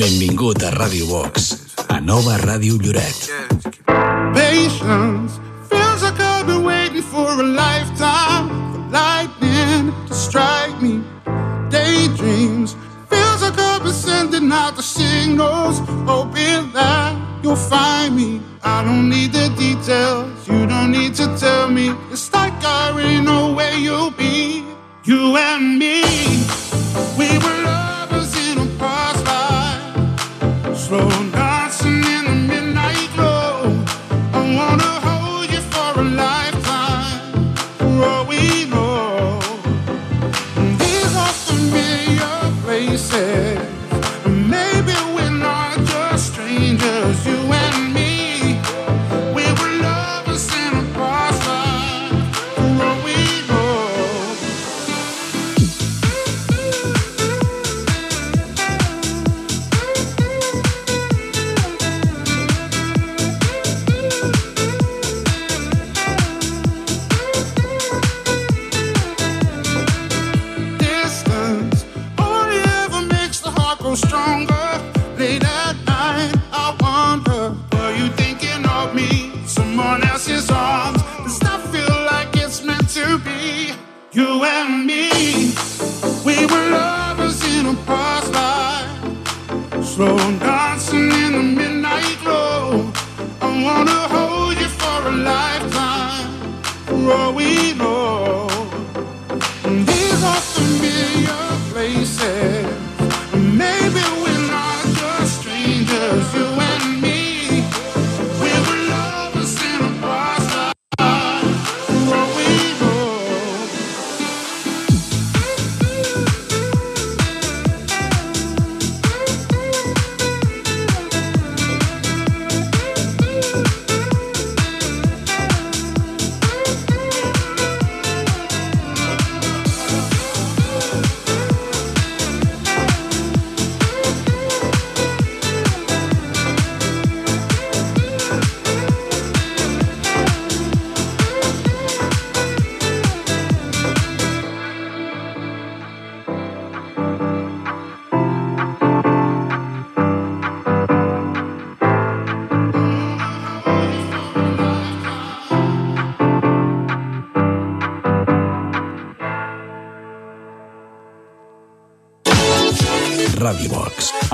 Benvingut a Ràdio Vox, a Nova Ràdio Lloret. Patience feels like I've been waiting for a lifetime for lightning to strike me. Daydreams feels like I've been sending out the signals, hoping that you'll find me. I don't need the details, you don't need to tell me. It's like I already know where you'll be, you and me. slow now.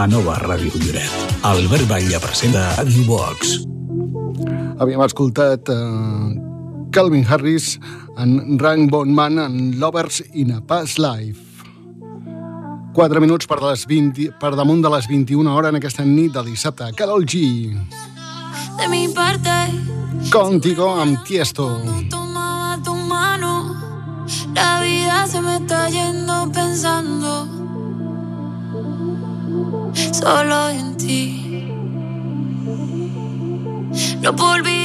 nova Ràdio Lloret. Albert Batlle presenta Ràdio Vox. Havíem escoltat eh, Calvin Harris en Rank Bondman en Lovers in a Past Life. 4 minuts per, les 20, per damunt de les 21 hores en aquesta nit de dissabte. Carol G. De mi parte. Contigo amb Tiesto. Contigo amb Tiesto. solo en ti. No volví.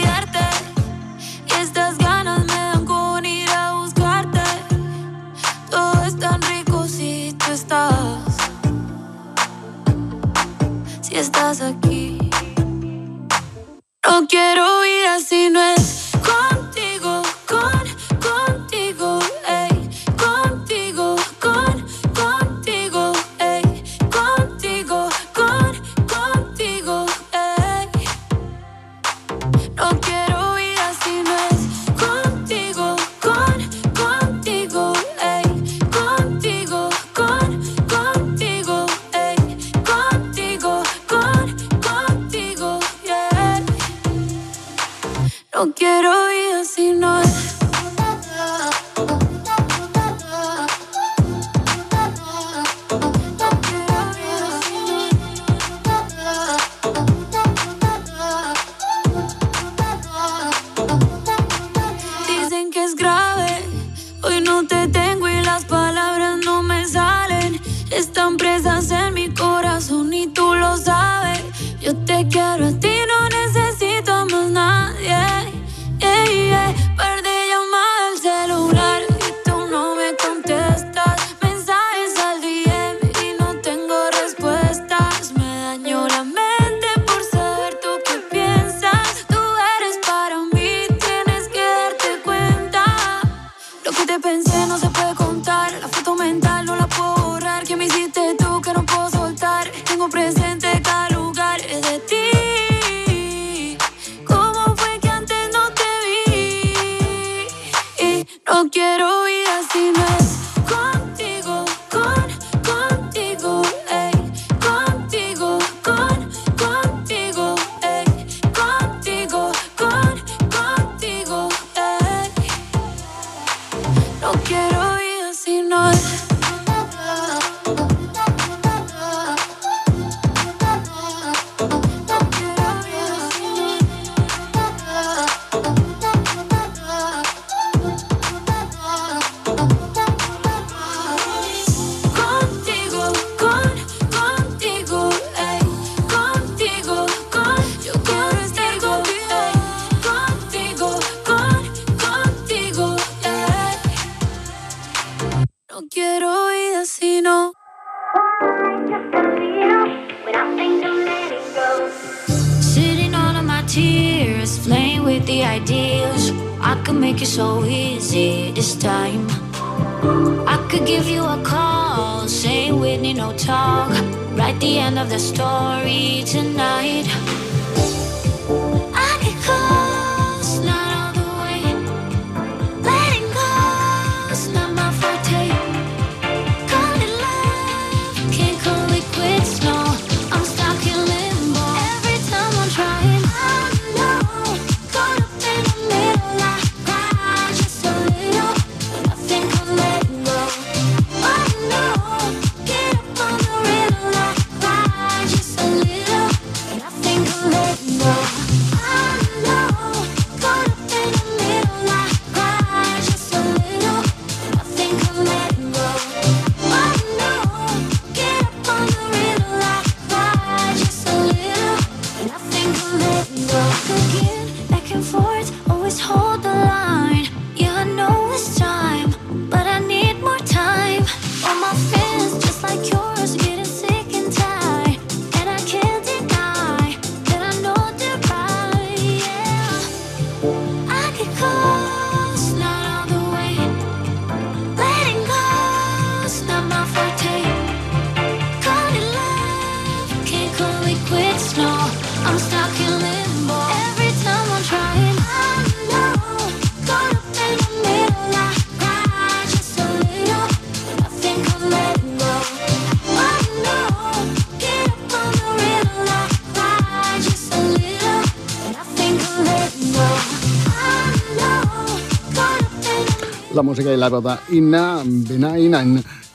Música i la veu d'Inna Benain en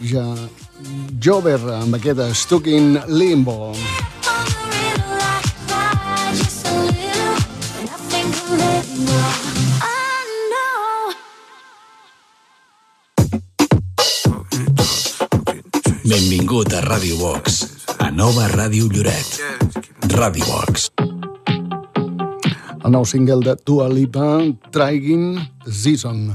ja Jover amb aquest Stuck in Limbo. Benvingut a Radio Box, a nova Ràdio Lloret. Radio Box. El nou single de Dua Lipa, Trying Season.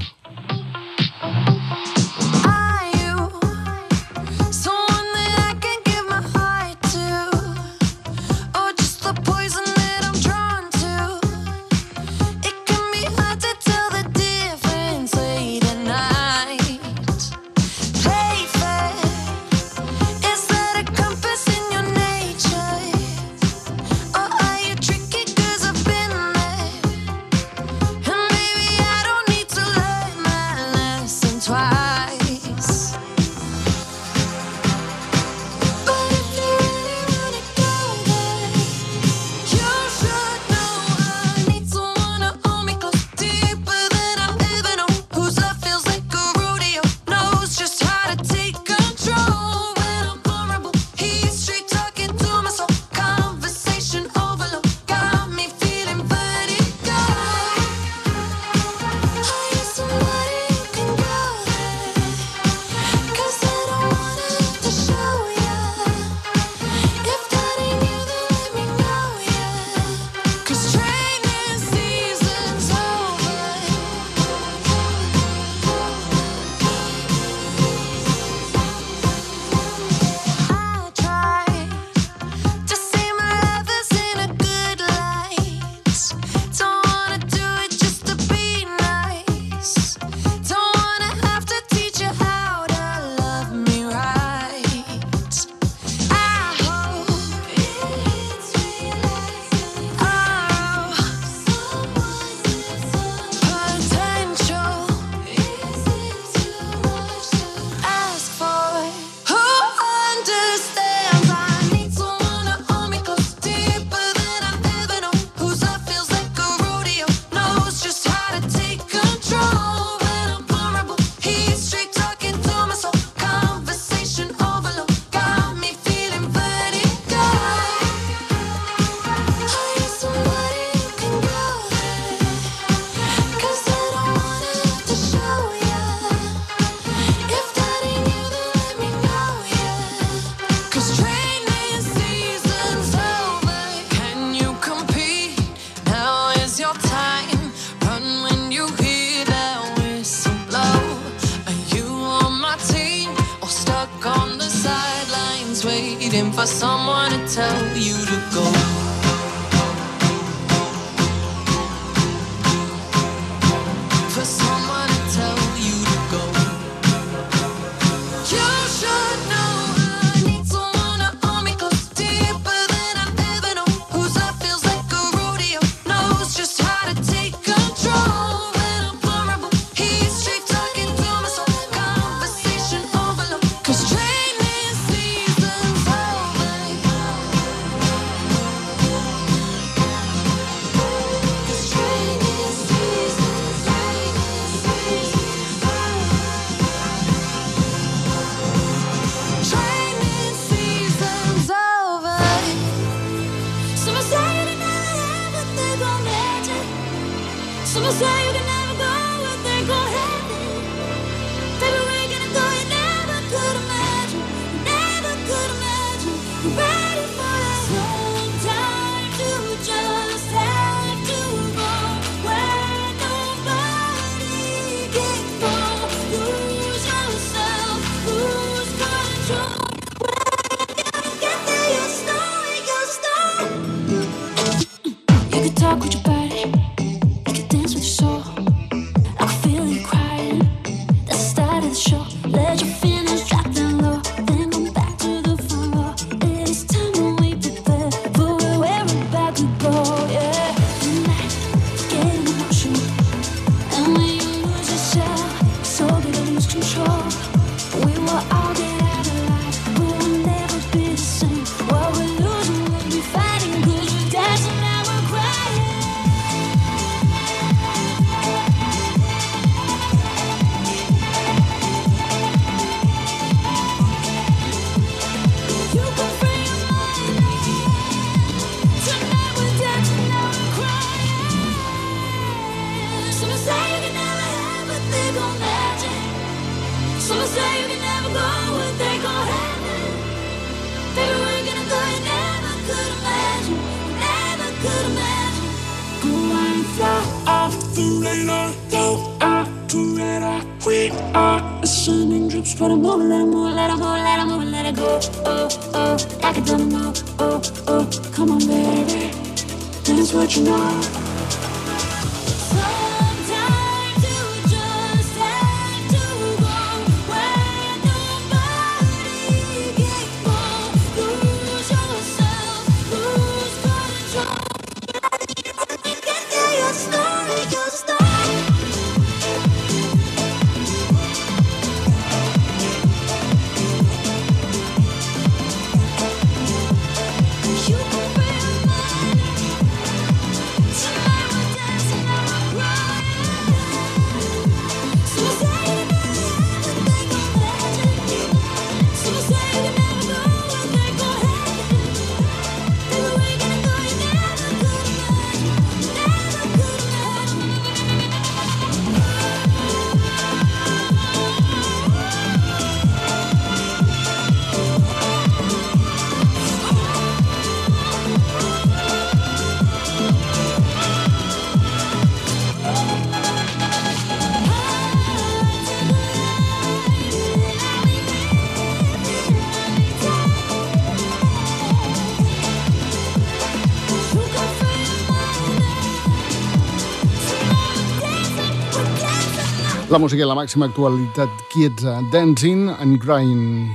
La música i la màxima actualitat quiets a Dancing and Crying.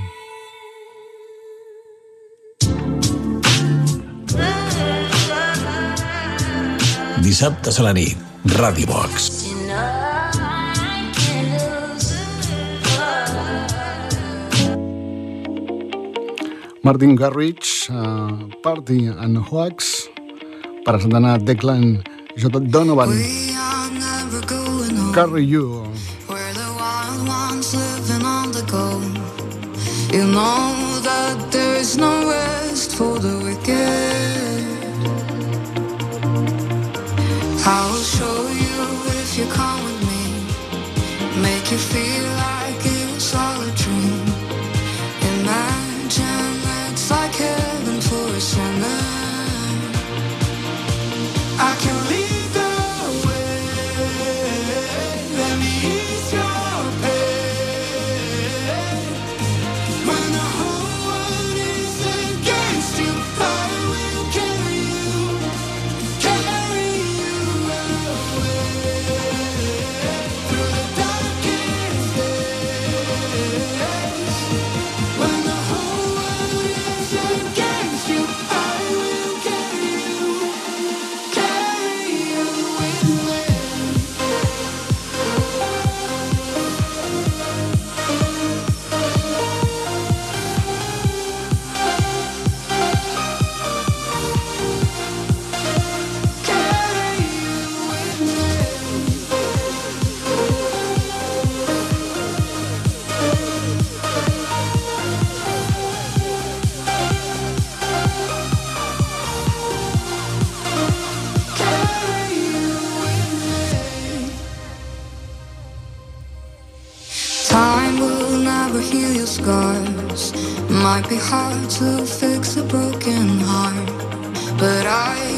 Dissabte a la nit, Ràdio Box. Martin Garrix, uh, Party and Hoax, presentant a Declan J. Donovan. Carry You. We're the wild ones living on the go. You know that there is no rest for the wicked. I will show you if you come with me, make you feel like scars. Might be hard to fix a broken heart, but I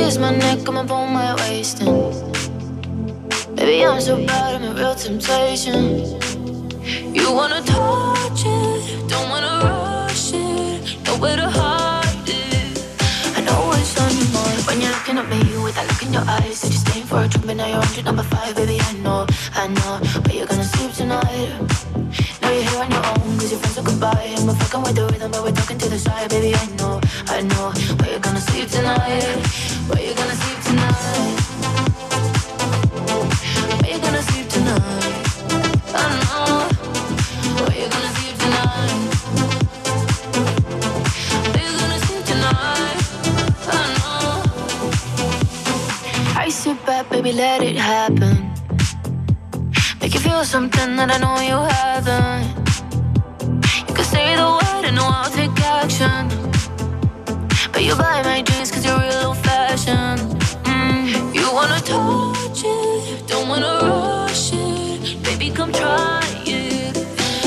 On, kiss my neck, come on, pull my waist. Baby, I'm so bad, I'm a real temptation. You wanna touch it, don't wanna rush it, nowhere to hide it. I know it's on your mind when you're looking at me with that look in your eyes. Said you're staying for a drink, but now you're on to number five, baby. I know, I know, but you're gonna sleep tonight. Now you're here on your own, cause your friends are goodbye. And we're fucking with the rhythm, but we're talking to the side, baby. I know, I know, where you're gonna sleep tonight. Baby, let it happen. Make you feel something that I know you haven't. You can say the word and I'll take action. But you buy my dreams cause you're real old fashioned. Mm. You wanna touch it, don't wanna rush it. Baby, come try it.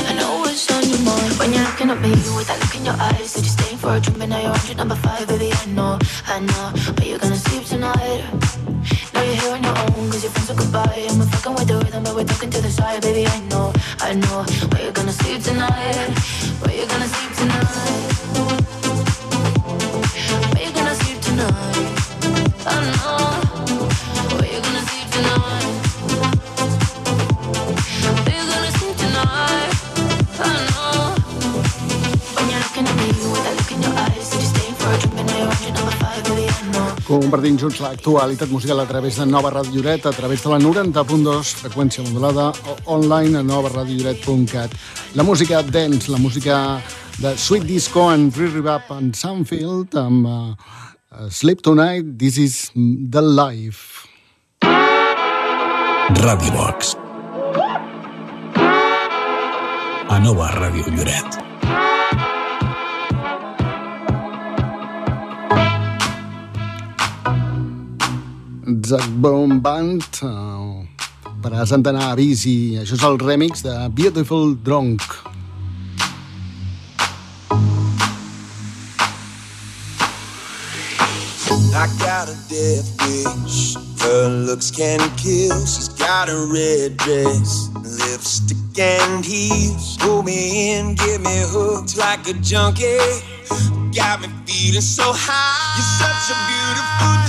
I know it's on your mind when you're looking at me with that look in your eyes. Said you're staying for a drink, but now you're on to number five, baby. I know, I know, Compartint junts l'actualitat musical a través de Nova Ràdio Lloret, a través de la 90.2, freqüència modulada, online a novaradiolloret.cat. La música dance, la música de Sweet Disco and Re-Rebap and Sunfield amb uh, Sleep Tonight, This is the Life. Ràdio Box. A Nova Ràdio Lloret. Zack Bone Band presentant a Avisi. Això és el remix de Beautiful Drunk. I got a death wish. Her looks can kill. She's got a red dress, lipstick and heels. Pull me in, get me hooked like a junkie. Got me feeling so high. You're such a beautiful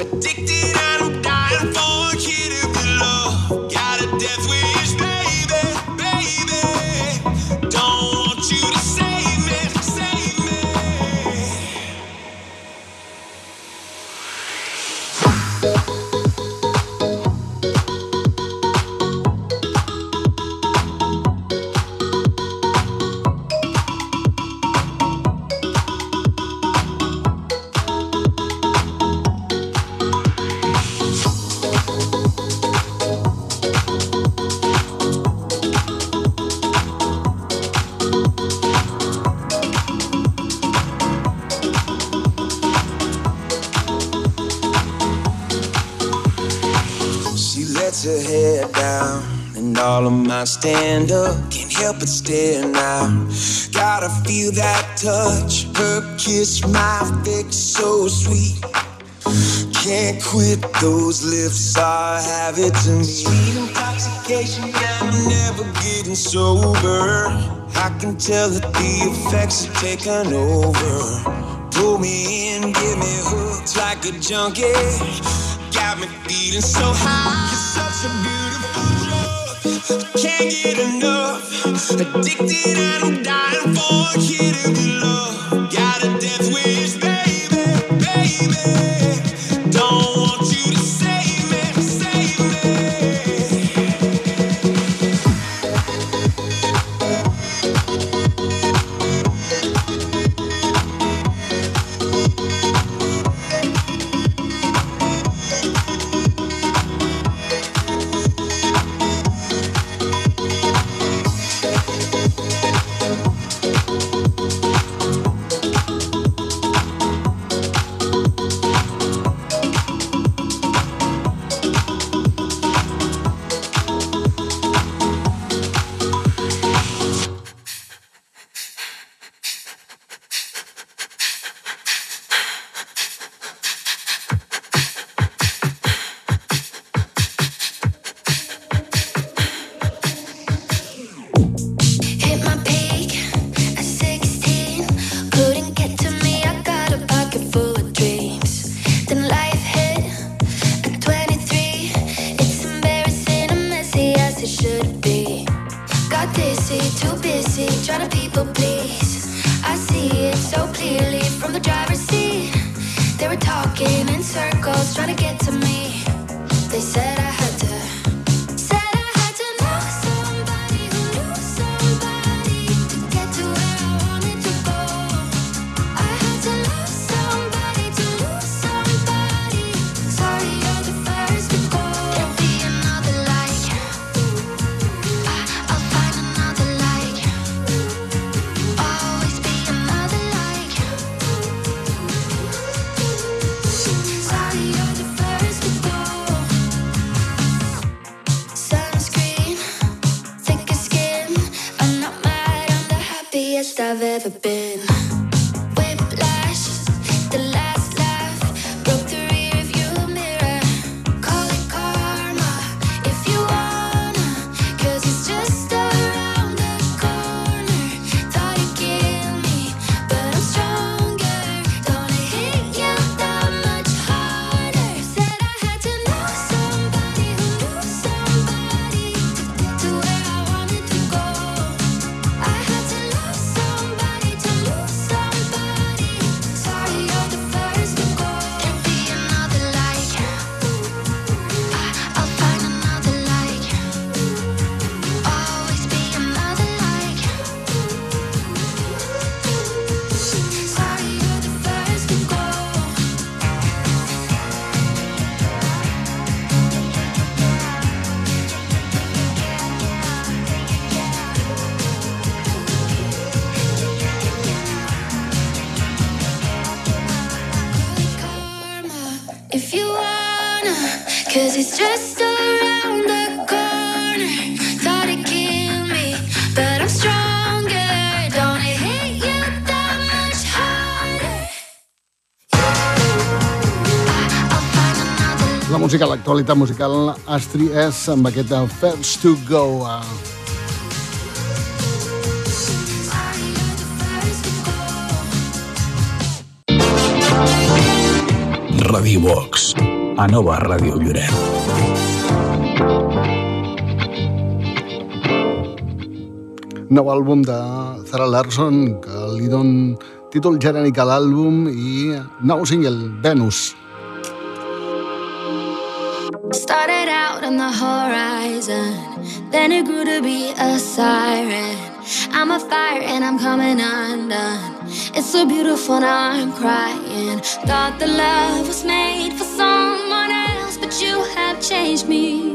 Addicted my stand up can't help but stare now. Gotta feel that touch, her kiss, my fix so sweet. Can't quit those lips, I have it to me. Sweet intoxication, I'm never getting sober. I can tell that the effects are taking over. Pull me in, give me hooks like a junkie. Got me feeling so high. It's such a beautiful. Can't get enough. Addicted and I'm dying for a kid to be loved. Happiest I've ever been. La música, l'actualitat musical, Astri, és amb aquest eh, First to Go. eh. Sorry, you're the first to go. Radio Box. A nova Ràdio Lloret. Nou àlbum de Zara Larson, que li don títol genèric a l'àlbum i nou single, Venus. Started out on the horizon, then it grew to be a siren. I'm a fire and I'm coming undone. It's so beautiful, now I'm crying. Thought the love was made for someone else, you have changed me.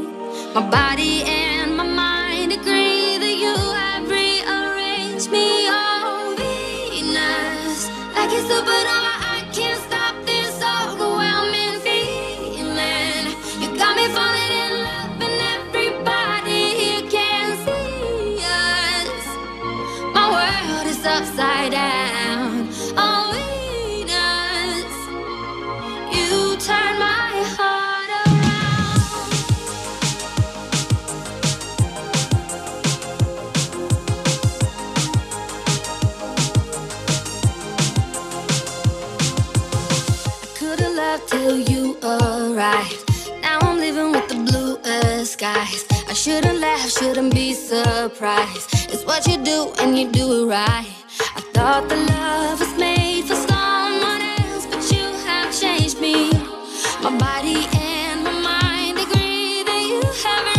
My body and my mind agree that you have rearranged me. Oh, Venus, I a supernova, oh, I can't stop this overwhelming feeling. You got me falling in love, and everybody here can see us. My world is upside down. tell you alright. Now I'm living with the bluest skies. I shouldn't laugh, shouldn't be surprised. It's what you do, and you do it right. I thought the love was made for someone else, but you have changed me. My body and my mind agree that you have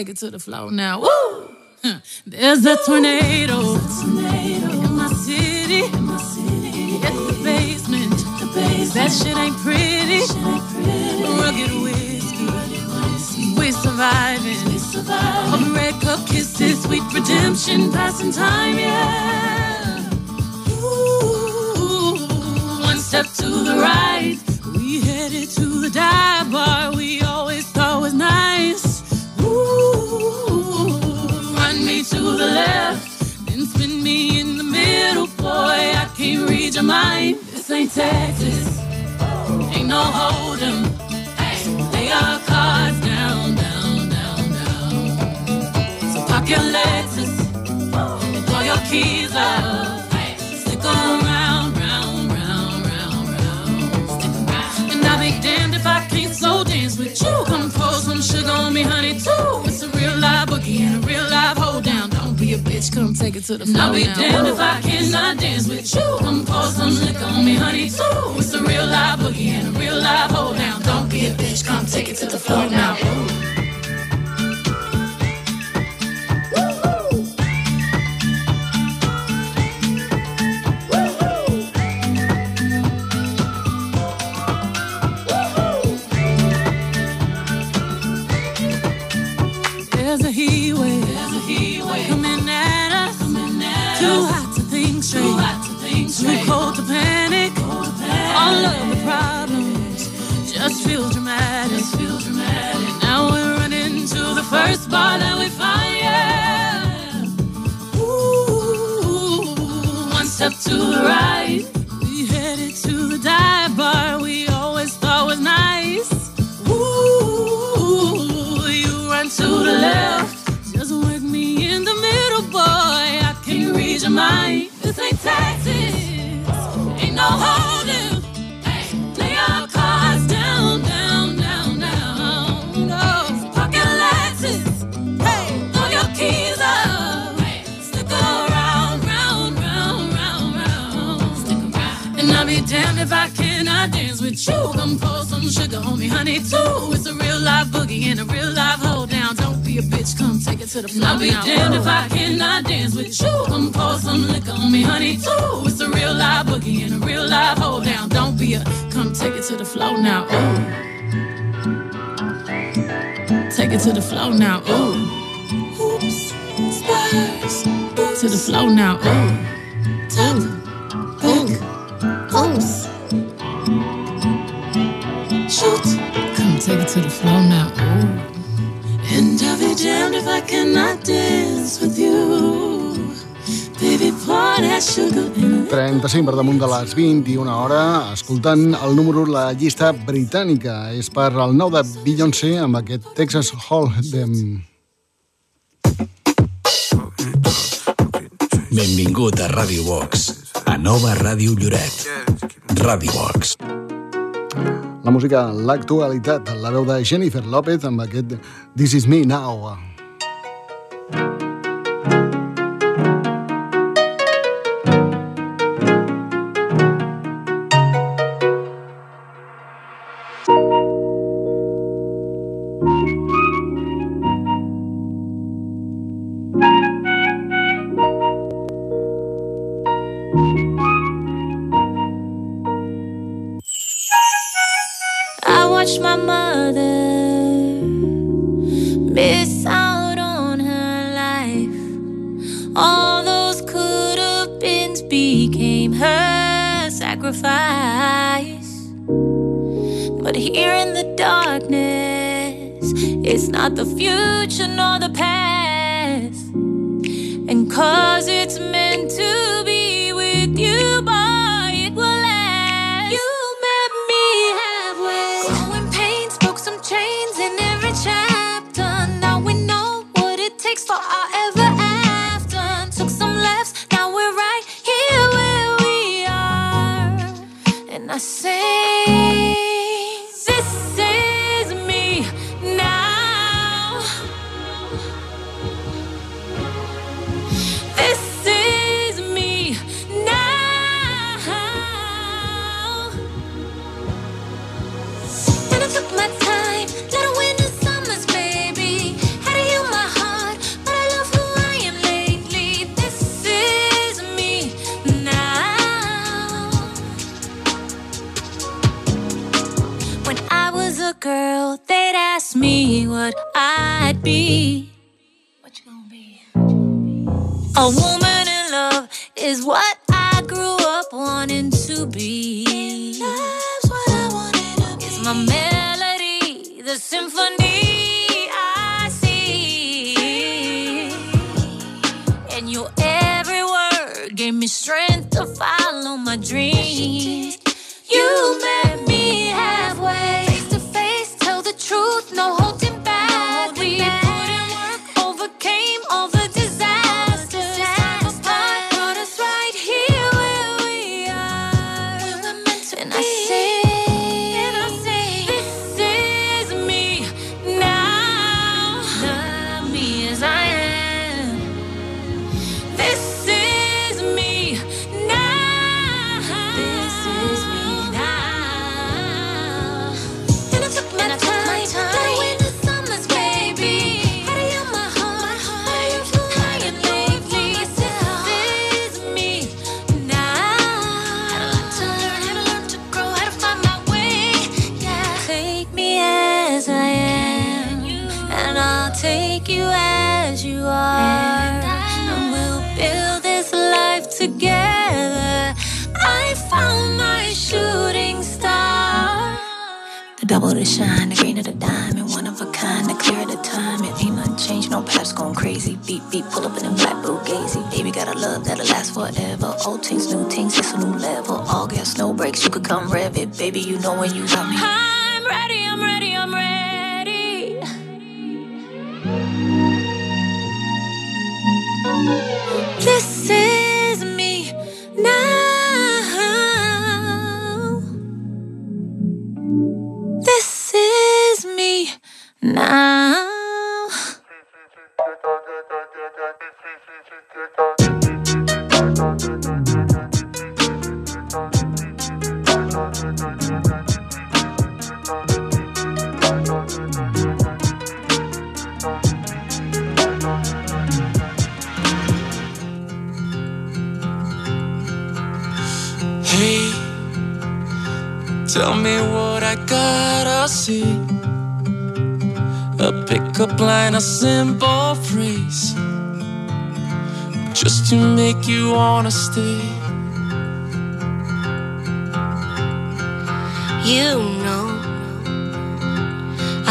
take it to the floor now. Down. Don't be a come take it to the floor now. Ooh. Take it to the floor now. Ooh. Oops. Spurs. To the floor now. Ooh. Top. Hook. Pose. Shoot. Come take it to the floor now. Ooh. And I'll be damned if I cannot dance with you. 35 per damunt de les 21 hora, escoltant el número la llista britànica. És per el nou de Beyoncé amb aquest Texas Hold'em. Benvingut a Radio Box, a nova Ràdio Lloret. Radio Box. La música, l'actualitat, la veu de Jennifer López amb aquest This Is Me Now. Take you as you are. And we'll build this life together. I found my shooting star. The double the shine, the green of the diamond, one of a kind, the clear of the time. It ain't nothing changed, no paps going crazy. Beat, beat, pull up in a black Bugatti. Baby got a love that'll last forever. Old things, new things, it's a new level. All gas, no brakes, you could come rev it. Baby, you know when you got me. I'm ready, I'm ready, I'm ready. This is me now. This is me now. Tell me what I gotta see. A pickup line, a simple phrase, just to make you wanna stay. You know,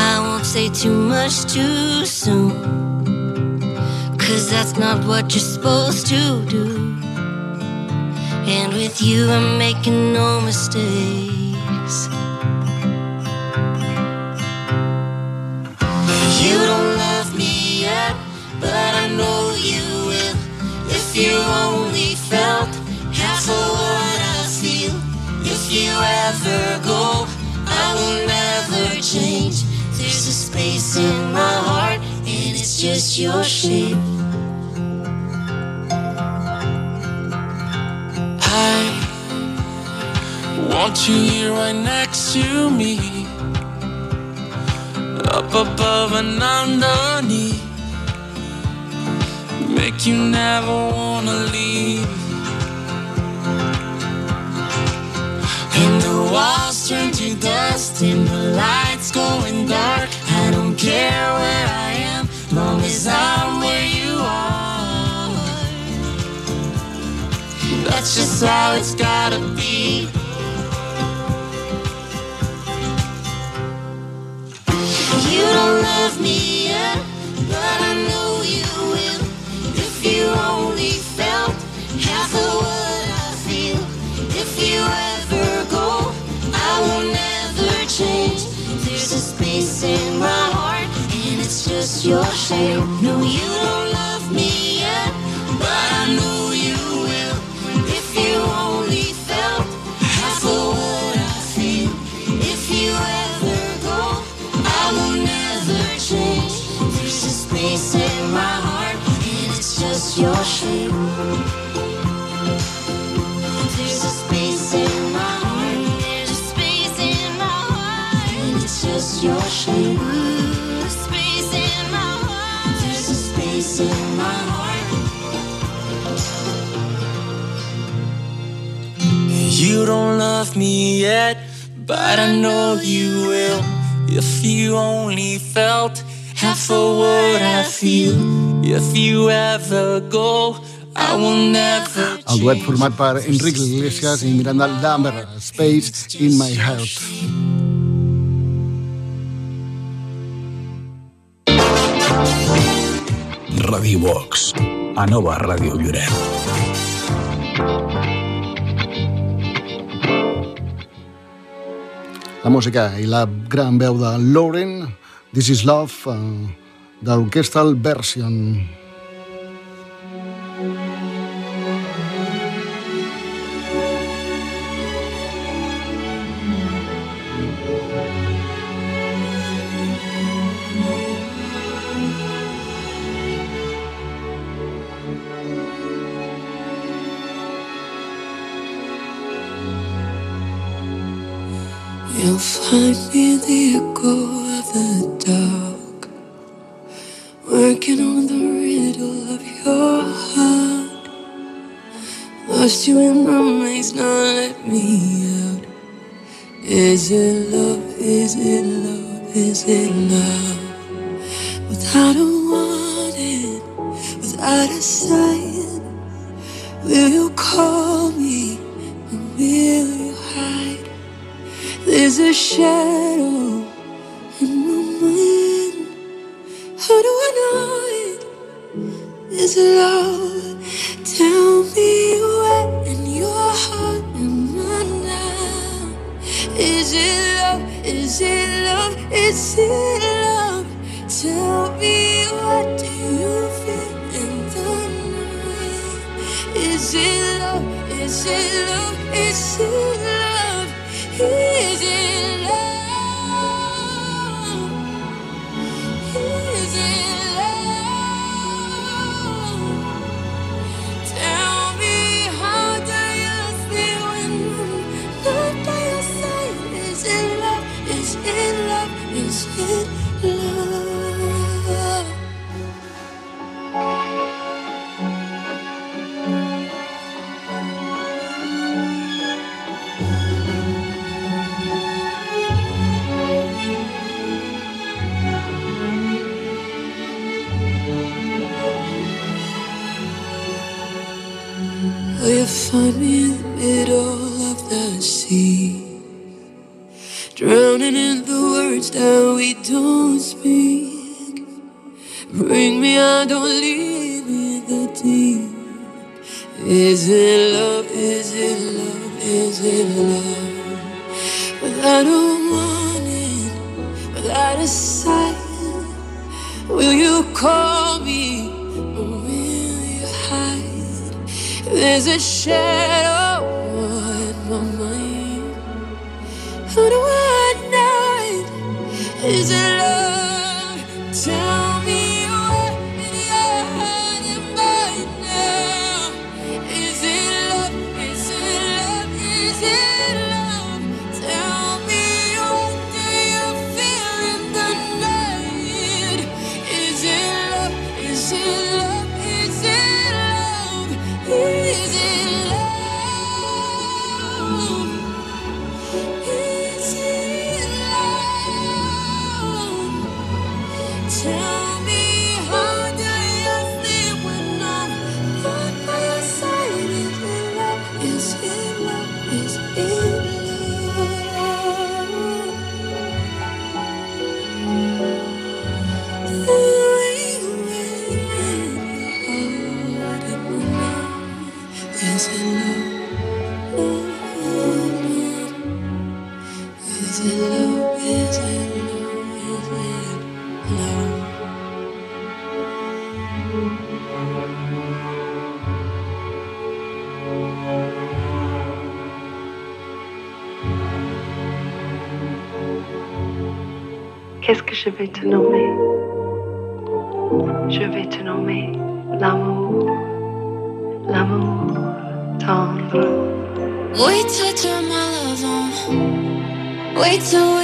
I won't say too much too soon. Cause that's not what you're supposed to do. And with you, I'm making no mistakes. You only felt half of what I feel. If you ever go, I will never change. There's a space in my heart, and it's just your shape. I want you here right next to me, up above and underneath. You never wanna leave. And the walls turn to dust, and the lights going dark. I don't care where I am, long as I'm where you are. That's just how it's gotta be. You don't love me yet, but I know just your shape. No, you don't love me yet, but I know you will. If you only felt half of what I feel. If you ever go, I will never change. There's a space in my heart, and it's just your shape. There's a space in my heart, there's a space in my heart, and it's just your shape. You don't love me yet, but I know you will. If you only felt half of what I feel, if you ever go, I will never. El duet format per Enrique Iglesias i Miranda Lambert, Space in My Heart. Radio Box, a nova Ràdio Lloret. La música i la gran veu de Lauren, This is Love, uh, de l'Orchestral Version. je vais te nommer. Je vais te nommer l'amour, l'amour tendre. Wait till tomorrow. Wait till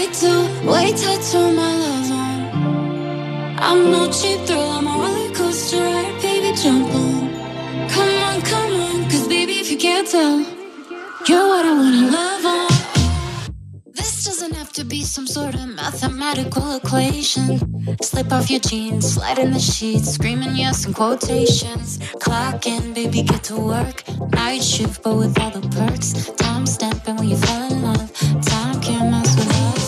your jeans, sliding the sheets, screaming yes in quotations. Clock in, baby, get to work. Night shift, but with all the perks. Time stamping when you fell in love. Time can't mess with us.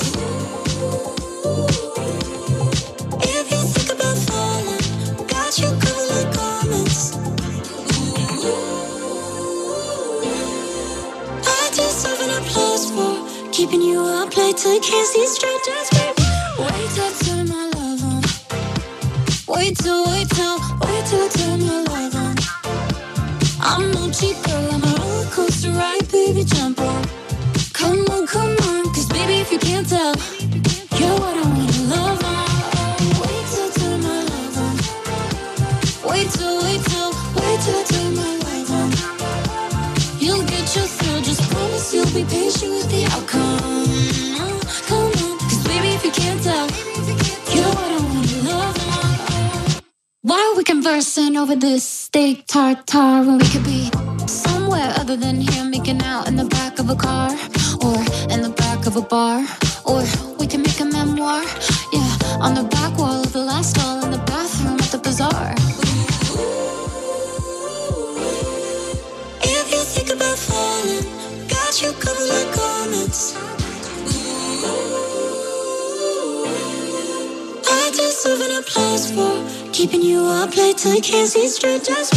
If you think about falling, got you covered like garments. I deserve an applause for keeping you up late to kiss see straight. to it way tar tar when we could be somewhere other than here making out in the back of a car or in the back of a bar. Or we can make a memoir yeah on the back wall of the last wall in the bathroom at the bazaar. If you think about falling got you covered like comets. I deserve an applause for keeping you up late. Till I can't see straight. Just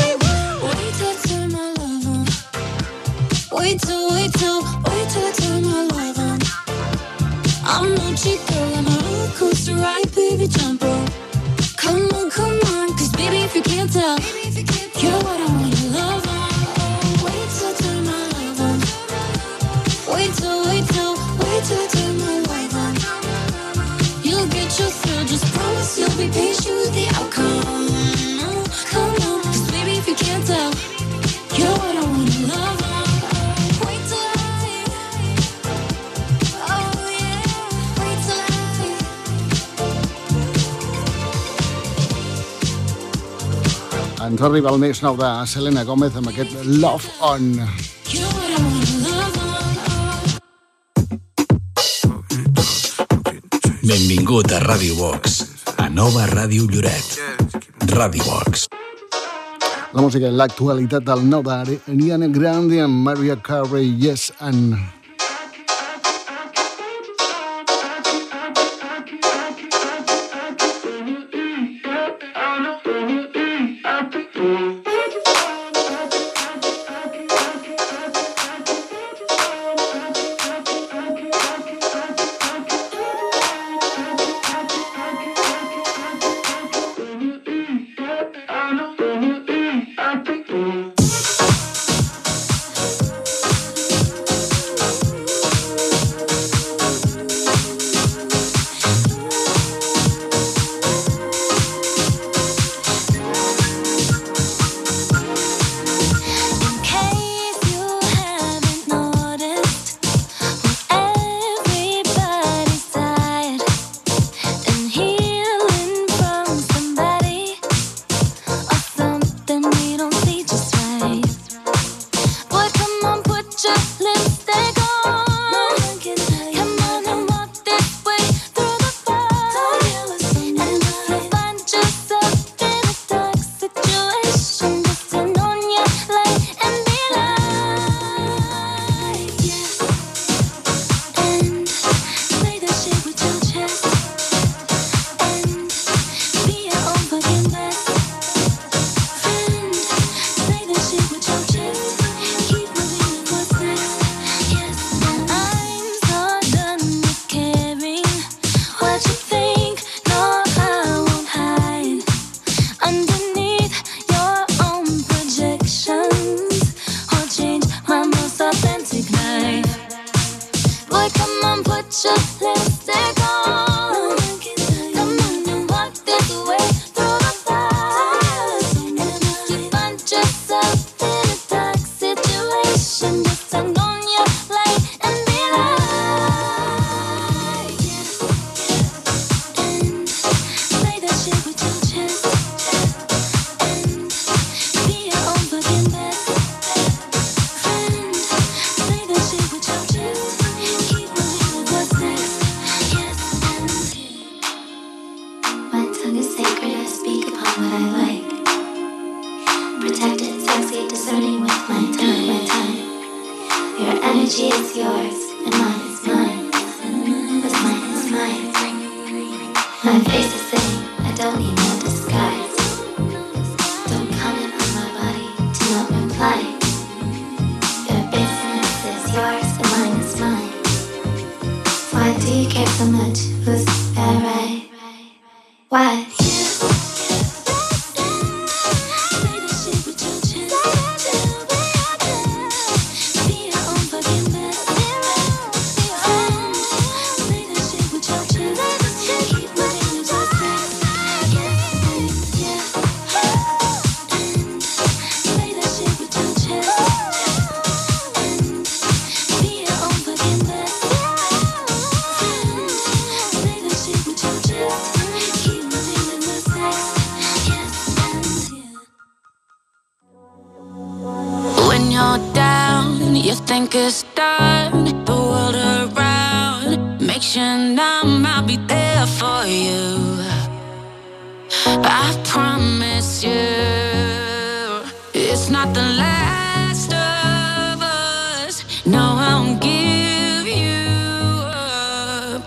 Doncs arriba el més nou de Selena Gómez amb aquest Love On. Benvingut a Radio Box, a Nova Ràdio Lloret. Radio Box. La música i l'actualitat del nou d'Ariana Grande amb Maria Carey, Yes and... think it's done. The world around. Make sure numb, I'll be there for you. I promise you, it's not the last of us. No, I won't give you up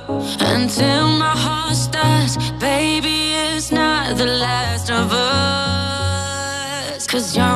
until my heart starts. Baby, it's not the last of us. Cause you're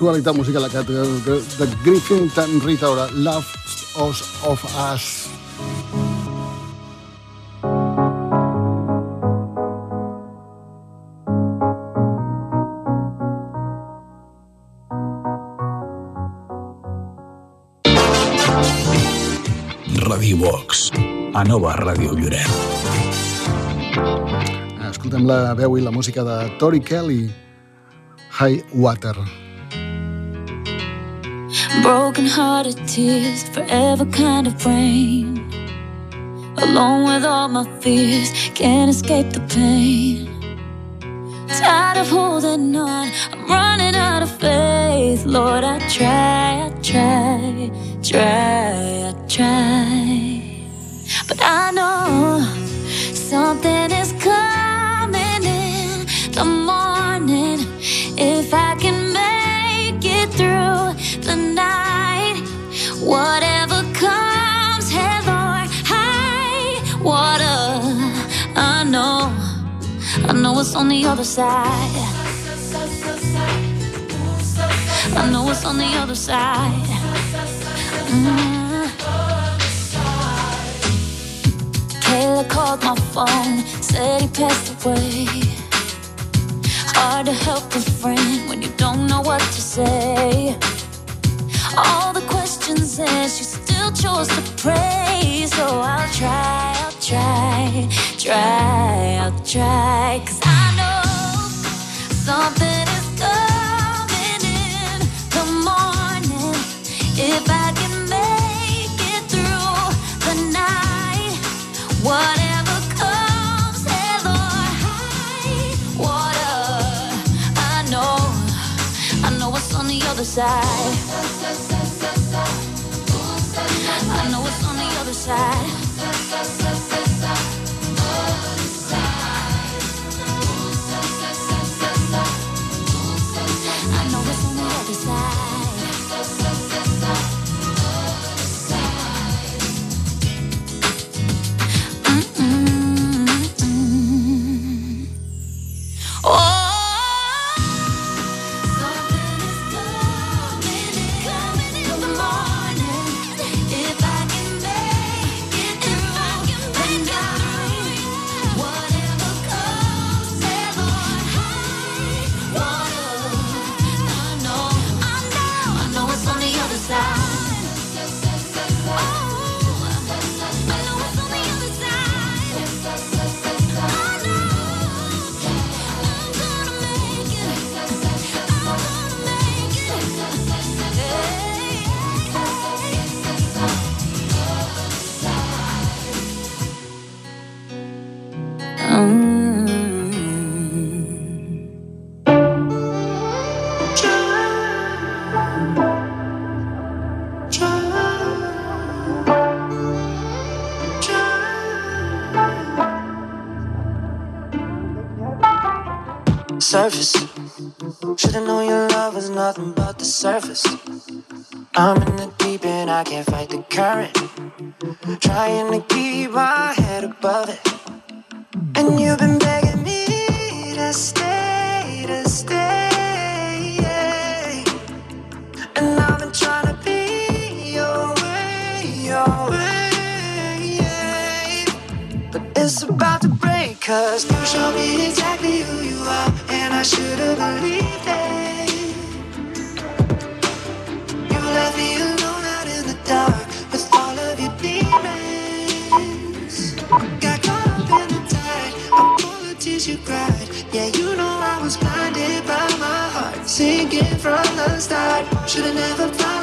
l'actualitat musical de, de, de Griffin and Rita Ora, Love Us of Us. Radio Box, a Nova Ràdio Lloret. Escoltem la veu i la música de Tori Kelly, High Water. Broken hearted tears, forever kind of rain. Alone with all my fears, can't escape the pain. Tired of holding on, I'm running out of faith. Lord, I try, I try, try, I try. But I know something It's on the other side. I know it's on the other side. Mm. Kayla called my phone, said he passed away. Hard to help a friend when you don't know what to say. All the questions and she still chose to pray. So I'll try, I'll try, try, I'll try. Cause I know something is coming in the morning. If I can make it through the night, whatever comes, high water. I know, I know what's on the other side. I know what's on the other side. Surface. Should've known your love was nothing but the surface. I'm in the deep and I can't fight the current. Trying to keep my head above it. And you've been begging me to stay, to stay. And I've been trying to be your way, your way. But it's about to break, cause you show me exactly I should've believed it. You left me alone out in the dark with all of your demons. Got caught up in the tide of all the tears you cried. Yeah, you know I was blinded by my heart, sinking from the start. Should've never followed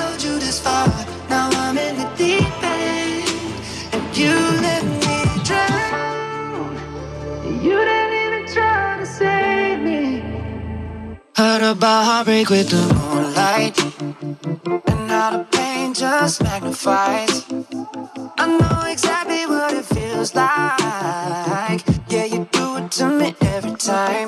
Heard about heartbreak with the moonlight, and how the pain just magnifies. I know exactly what it feels like. Yeah, you do it to me every time.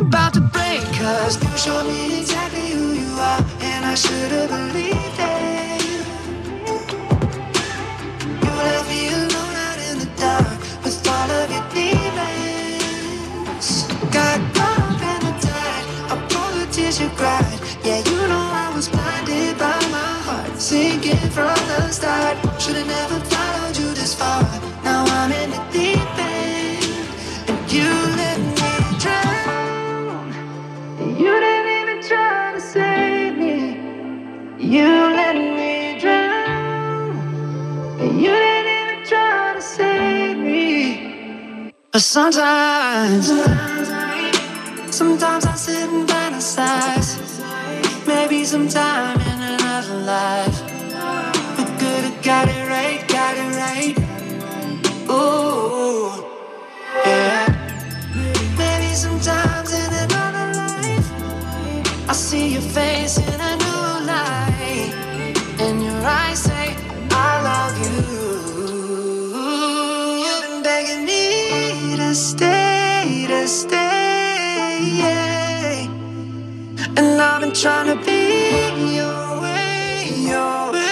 About to break, cause you showed me exactly who you are, and I should have believed But sometimes, sometimes I sit and fantasize. Maybe sometime in another life, we could have got it right, got it right. Ooh, yeah. Maybe sometimes in another life, I see your face in a trying to be your way, your way.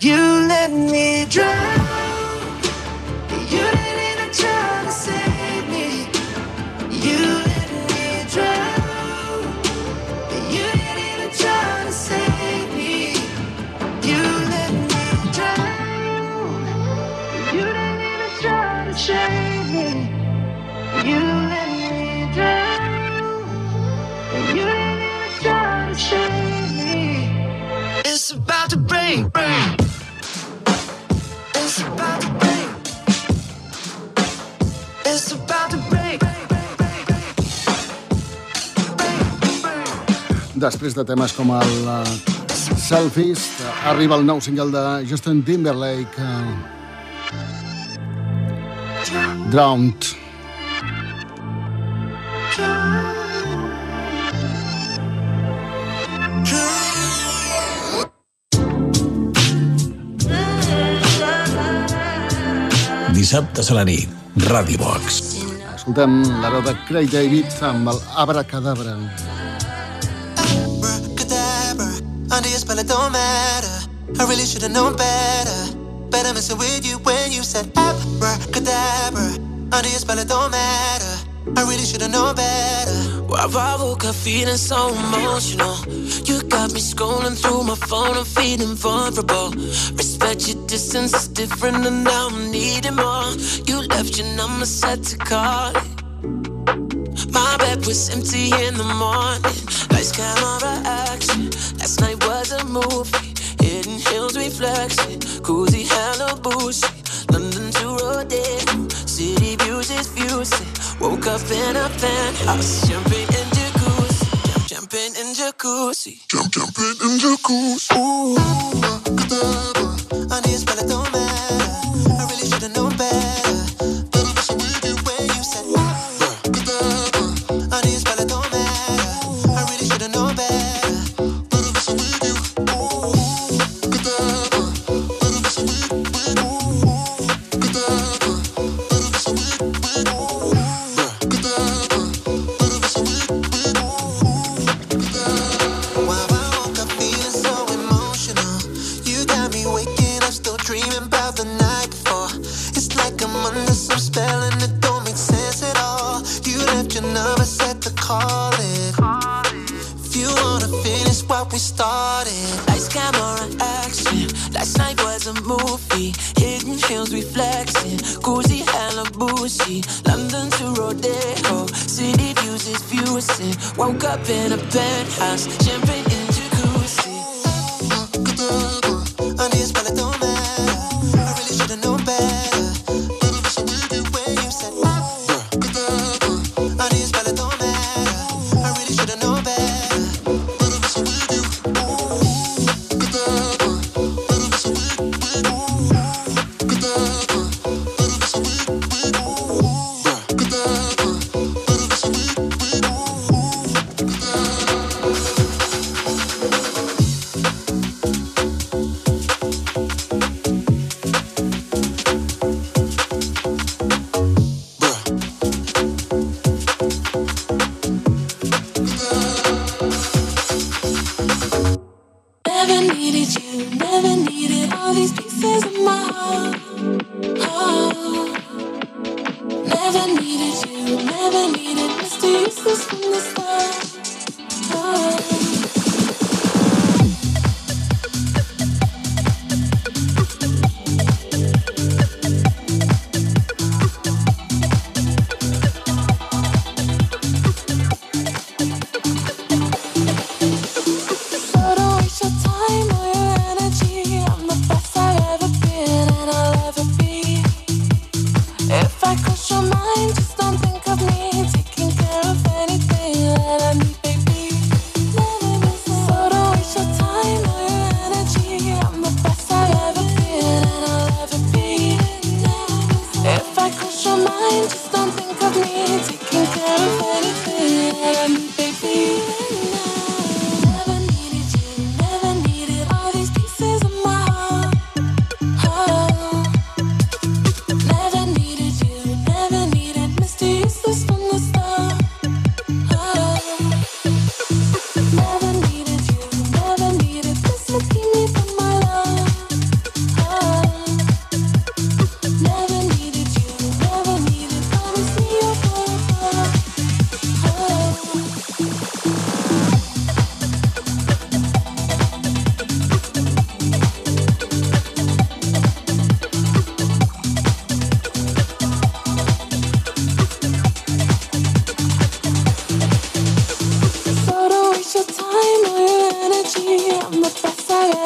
You let me drown. It's about to break. It's about to break. Després de temes com el uh, Selfies, arriba el nou single de Justin Timberlake, uh, Drowned. Dissabtes a la nit, Ràdio Box. Escoltem la veu de Craig David amb el Abracadabra. Cadabra, under your spell it don't matter. I really should've known better. Better messing with you when you said abracadabra. Under your spell it don't matter. I really should've known better. Well, I woke up feeling so emotional. You got me scrolling through my phone, I'm feeling vulnerable. Respect your distance is different, and now I'm needing more. You left your number set to call it. My bed was empty in the morning. Lights, camera, action. Last night was a movie. Hidden hills reflection. Cozy Halabushi. London to Rodeo. City views is fusing. Woke up in a penthouse. Jumping jacuzzi. Jump, jumping in the jacuzzi. Ooh, cadabra,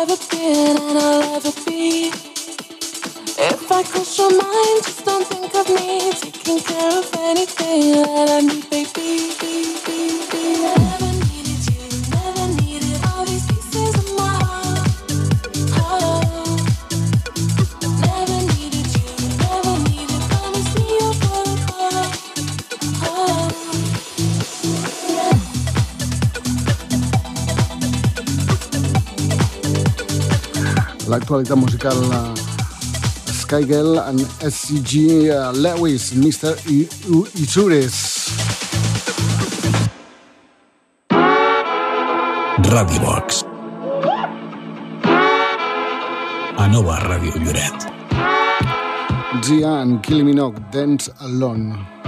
ever been and I'll ever be. If I cross your mind, just don't think of me taking care of anything that I need. l'actualitat musical eh, Skygirl en SCG eh, Lewis, Mr. Itsures. Radio Box. A Nova Ràdio Lloret. Zia and Kylie Minogue, Dance Alone.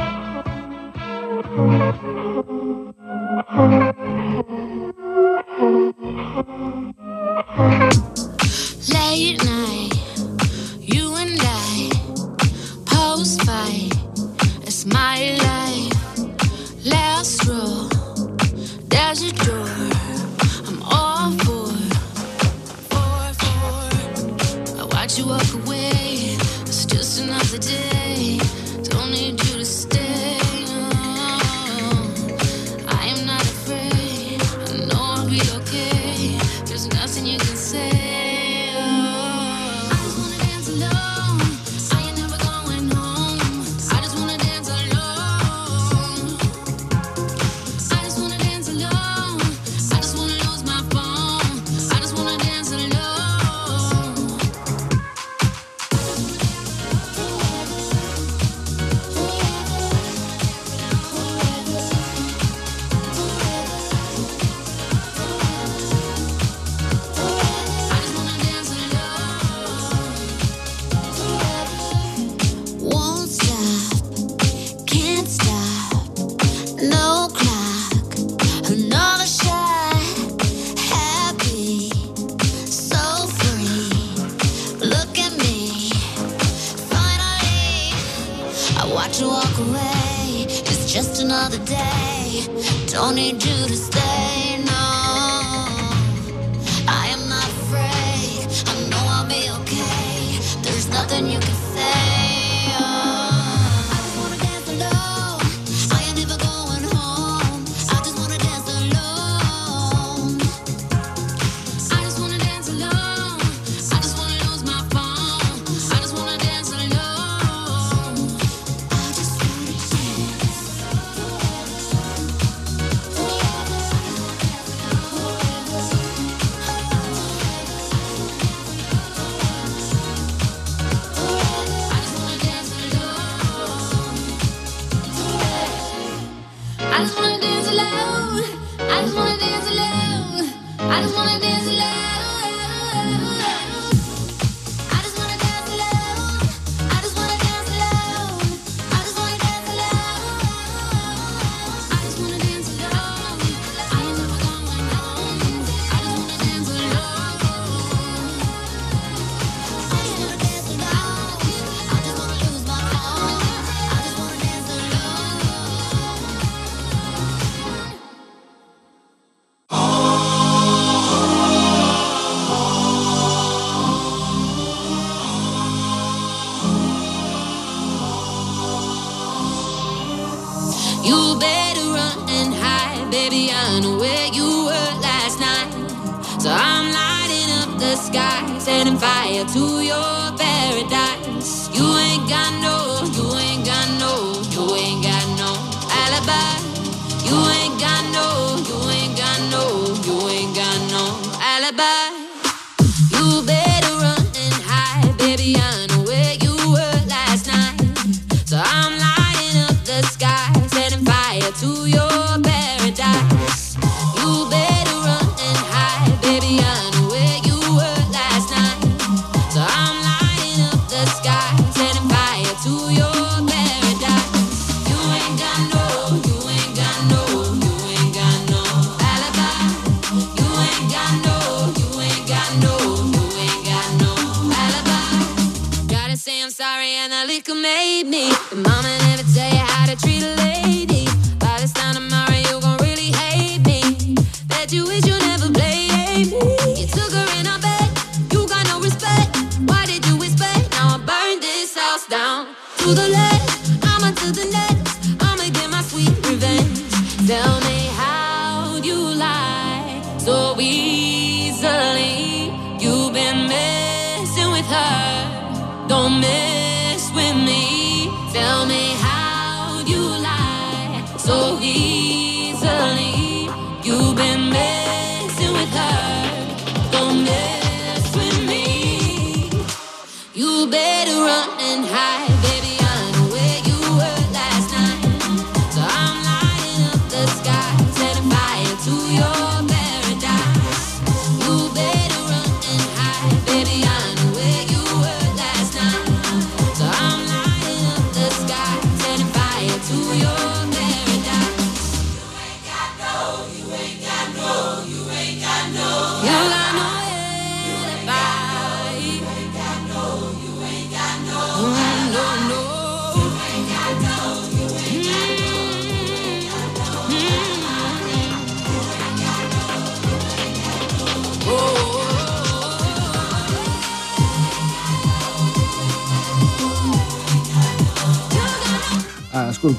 setting fire to your paradise. You ain't got no.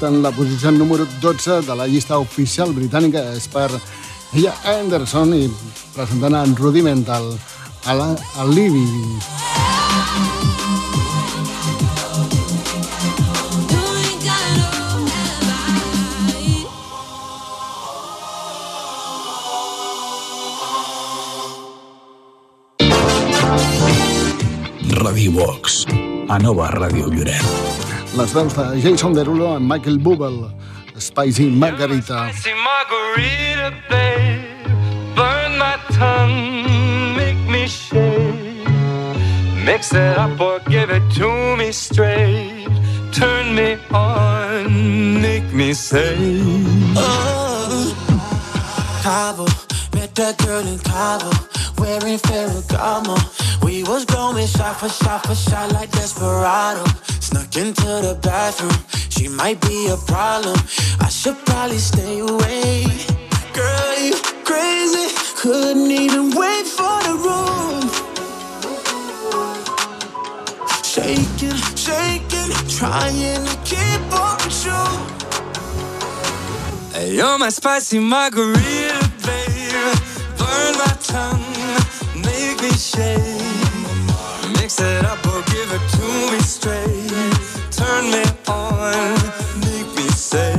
Escoltant la posició número 12 de la llista oficial britànica és per Ella Anderson i presentant en Rudimental a la a Living. Radio Box, a Nova Ràdio Lloret. Les veus de Jason Derulo amb Michael Bublé, Spicy Margarita. Spicy margarita, babe. Burn my tongue, make me shake. Mix it up or give it to me straight. Turn me on, make me say. Oh, Cabo, met that girl in Cabo, wearing Ferragamo. We was going shot for shot for shot like Desperado. Snuck into the bathroom, she might be a problem. I should probably stay away. Girl, you crazy, couldn't even wait for the room. Shaking, shaking, trying to keep with you. Hey, You're my spicy margarita, babe. Burn my tongue, make me shake. Mix it up or give it to me straight. Say.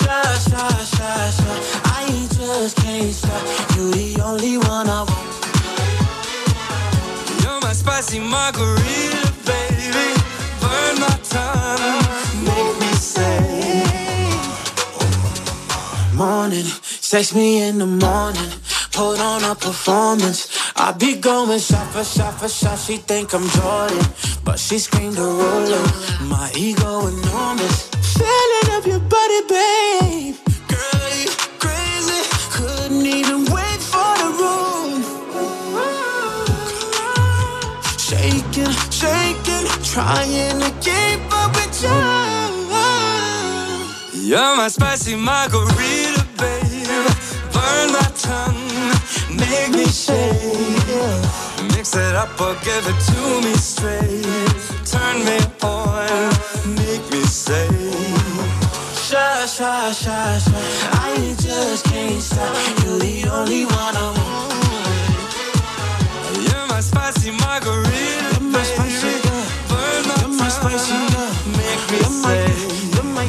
Shy, shy, shy. I just can't stop. You the only one I want. You're my spicy margarita, baby. Burn my tongue, make me say. Morning, sex me in the morning. Put on a performance. I be going shot for shot for shot. She think I'm Jordan, but she screamed a roller. My ego enormous. Feeling up your body, babe. Girl, you crazy. Couldn't even wait for the room. Shaking, shaking, trying to keep up with you. You're my spicy margarita, babe. Burn my tongue, make me shake. Mix it up or give it to me straight. Turn me on, make me say. Shush, shush, shush, shy I just can't stop. You're the only one I want. You're my spicy margarita, my spicy Burn my You're spicy Make me say. my,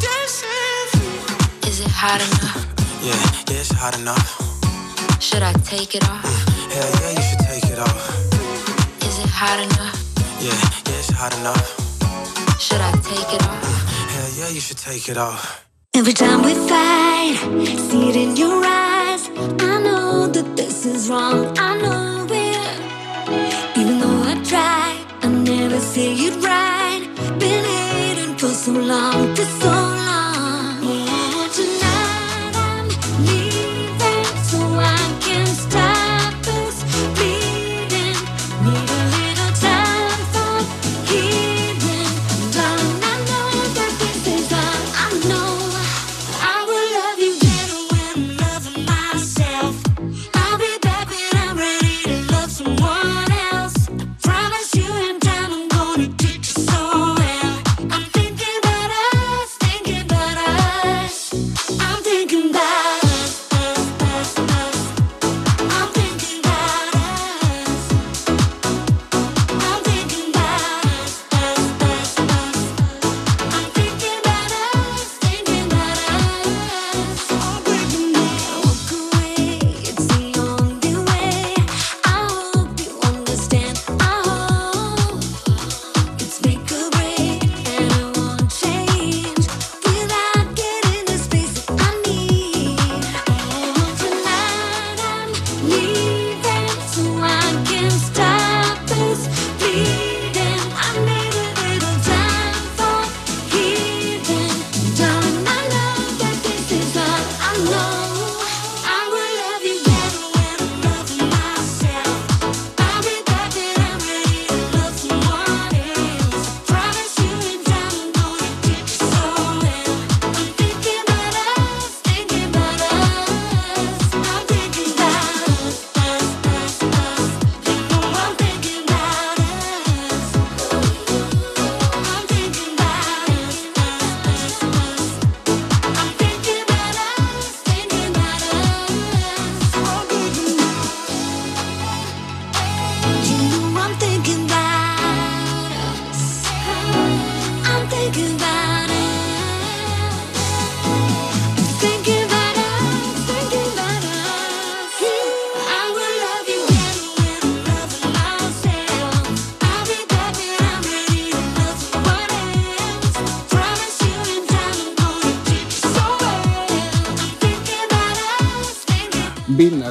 dancing Is it hot enough? Yeah, yeah, it's hot enough. Should I take it off? Yeah, hell yeah, you should take it off. Is it hot enough? Yeah, yeah, it's hot enough. Should I take it off? Hell yeah, you should take it off. Every time we fight, see it in your eyes. I know that this is wrong. I know it. Even though I try, I never say it right. Been hating for so long, for so long.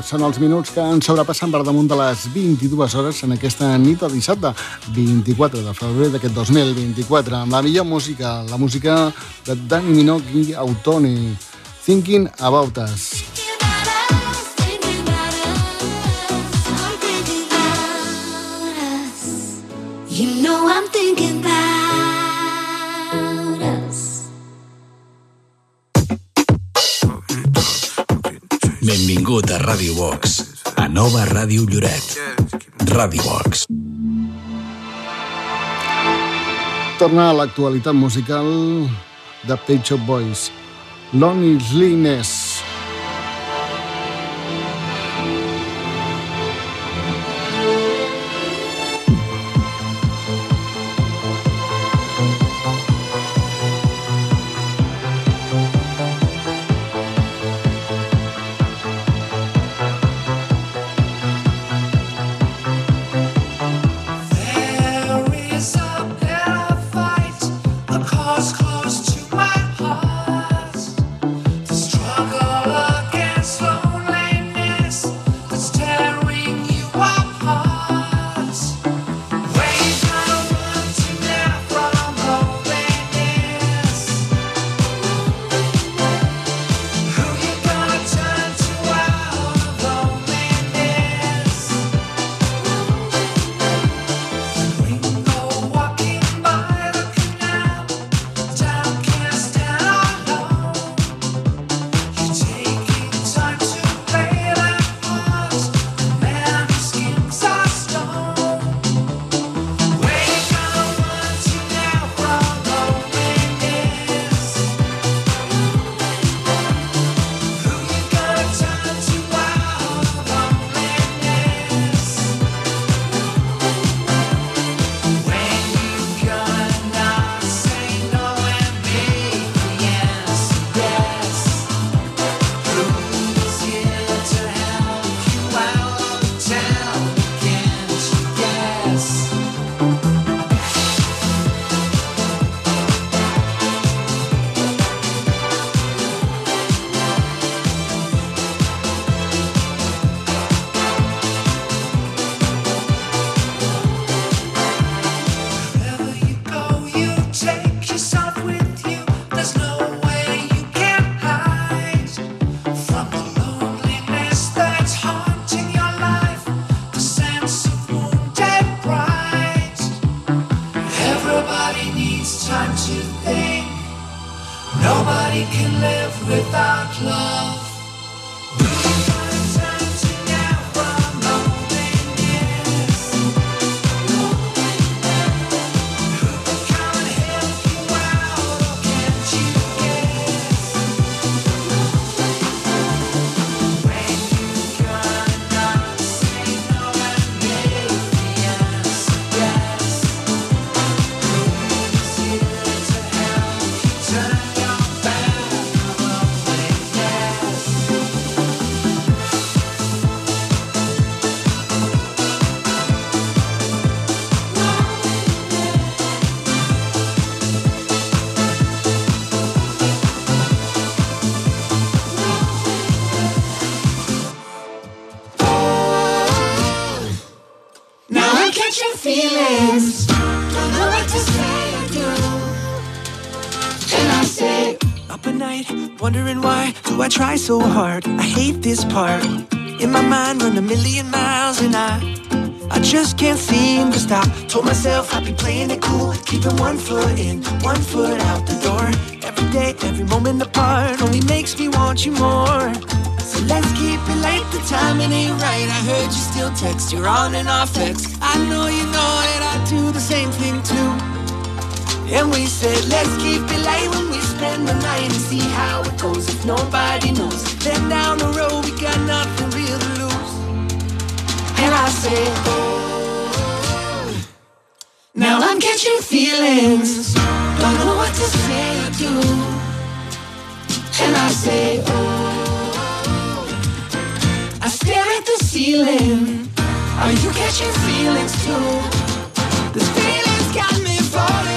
són els minuts que ens sobrepassen per damunt de les 22 hores en aquesta nit de dissabte, 24 de febrer d'aquest 2024, amb la millor música, la música de Dani Minoki Autoni, Thinking About Us. You know I'm thinking about Benvingut a Radio Box, a Nova Ràdio Lloret. Radio Box. Torna a l'actualitat musical de Pet Shop Boys. Lonely Loneliness Nobody can live without love. Try so hard? I hate this part. In my mind, run a million miles, and I, I just can't seem to stop. Told myself I'd be playing it cool, keeping one foot in, one foot out the door. Every day, every moment apart, only makes me want you more. So let's keep it late, the timing ain't right. I heard you still text, you're on and off text. I know you know that I do the same thing. And we said, let's keep it light when we spend the night and see how it goes. If nobody knows, then down the road we got nothing real to lose. and I say, oh. Now I'm catching feelings. Don't know what to say or do. And I say, oh. I stare at the ceiling. Are you catching feelings too? This feeling's got me falling,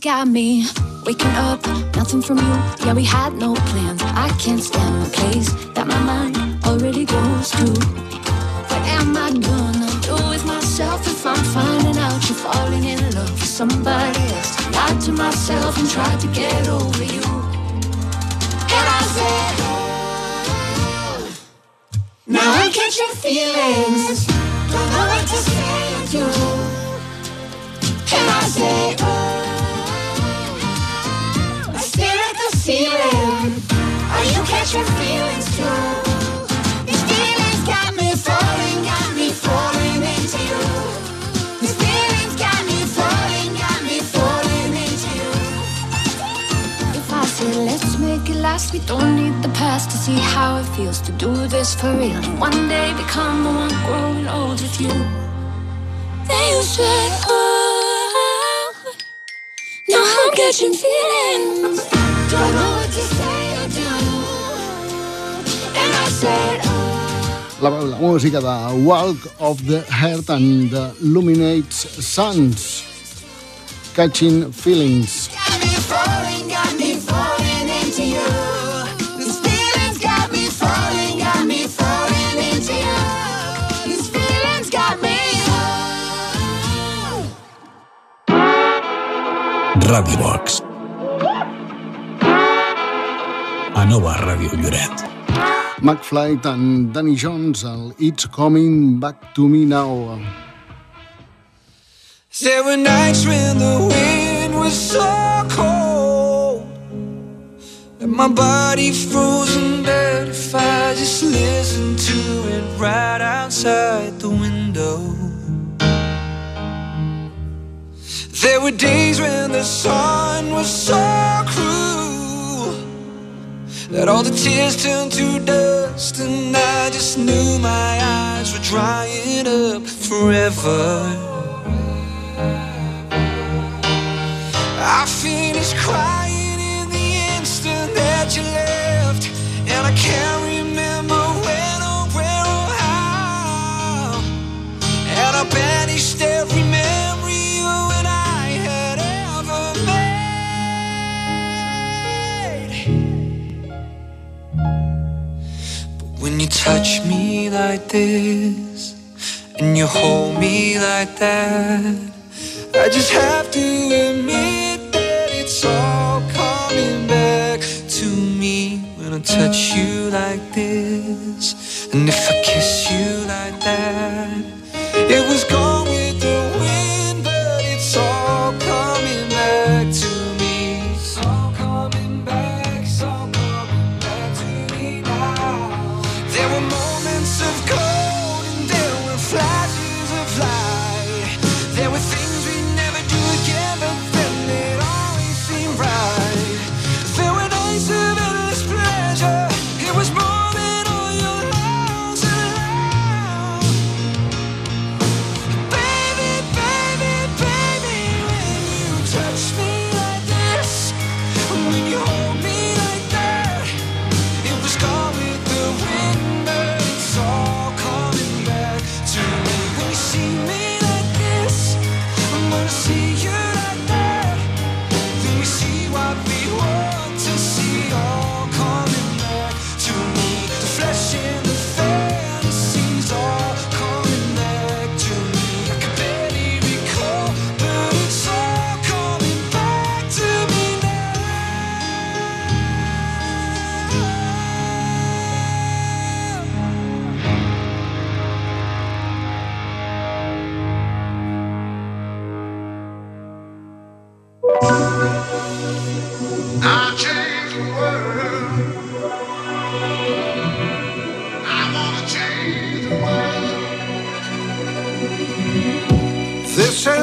got me waking up, nothing from you. Yeah, we had no plans. I can't stand the place that my mind already goes to. What am I gonna do with myself if I'm finding out you're falling in love with somebody else? Lied to myself and tried to get over you. And I said, oh. Now I'm catching feelings. Don't know what to say do. And I say, oh. Ceiling. Are oh, you catching feelings too? These feelings got me falling, got me falling into you. These feelings got me falling, got me falling into you. If I say let's make it last, we don't need the past to see how it feels to do this for real. And one day become the one growing old with you. Then you said, oh, now I'm catching feelings. Don't know what to say or do. And I said, La, la música de Walk of the Heart and the Luminates Suns. Catching Feelings. got me A nova Ràdio Lloret. McFly and Danny Jones, el It's Coming Back to Me Now. There were nights when the wind was so cold And my body frozen dead if I just listened to it right outside the window There were days when the sun was so cruel That all the tears turned to dust And I just knew my eyes were drying up forever. I finished crying in the instant that you left, and I can't touch me like this, and you hold me like that. I just have to admit that it's all coming back to me when I touch you like this. And if I kiss you like that, it was gone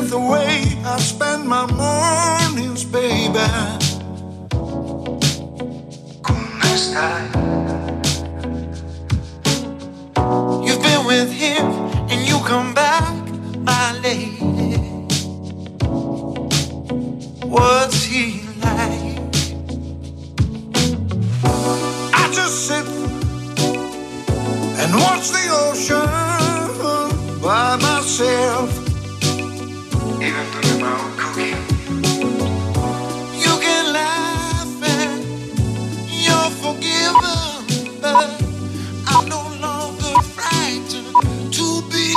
The way I spend my mornings, baby. ¿Cómo? You've been with him and you come back, my lady. What's he like? I just sit and watch the ocean by myself. I'm no longer frightened to be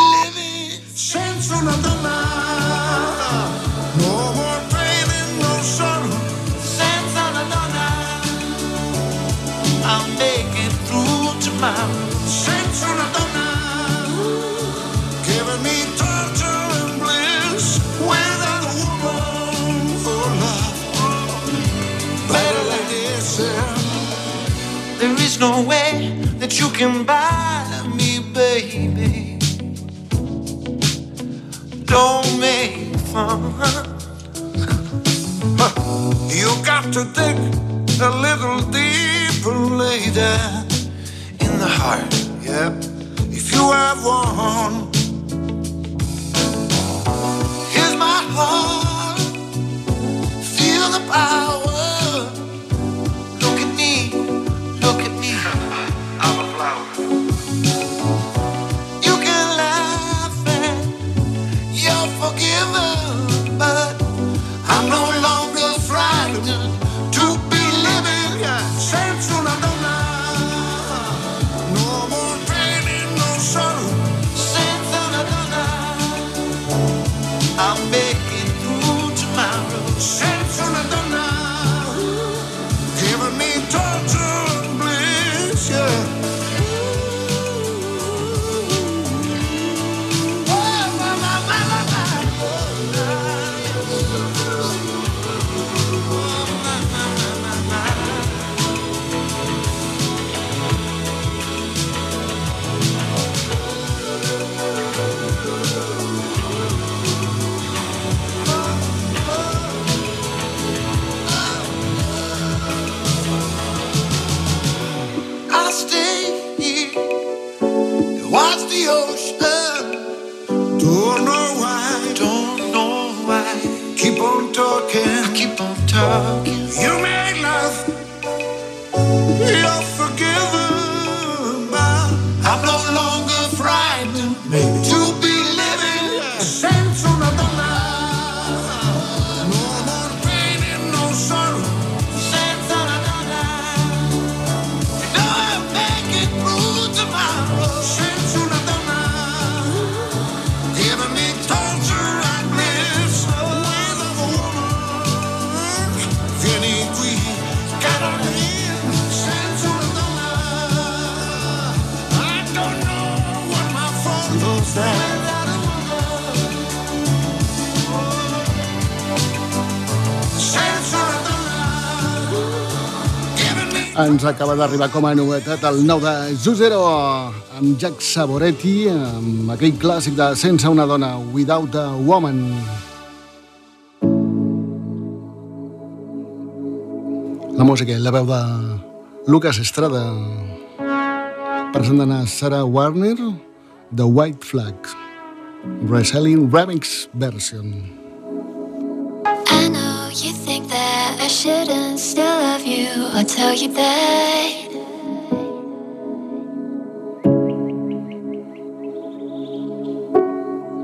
no way that you can buy me, baby. Don't make fun. You got to dig a little deeper later in the heart. Yep, if you have one. Here's my heart. Feel the power. Ens acaba d'arribar com a novetat el nou de Zuzero amb Jack Saboretti, amb aquell clàssic de Sense una dona, Without a Woman. La música la veu de Lucas Estrada. Presentant a Sarah Warner The White Flag. Reselling Remix Version you think that I shouldn't still love you I'll tell you that.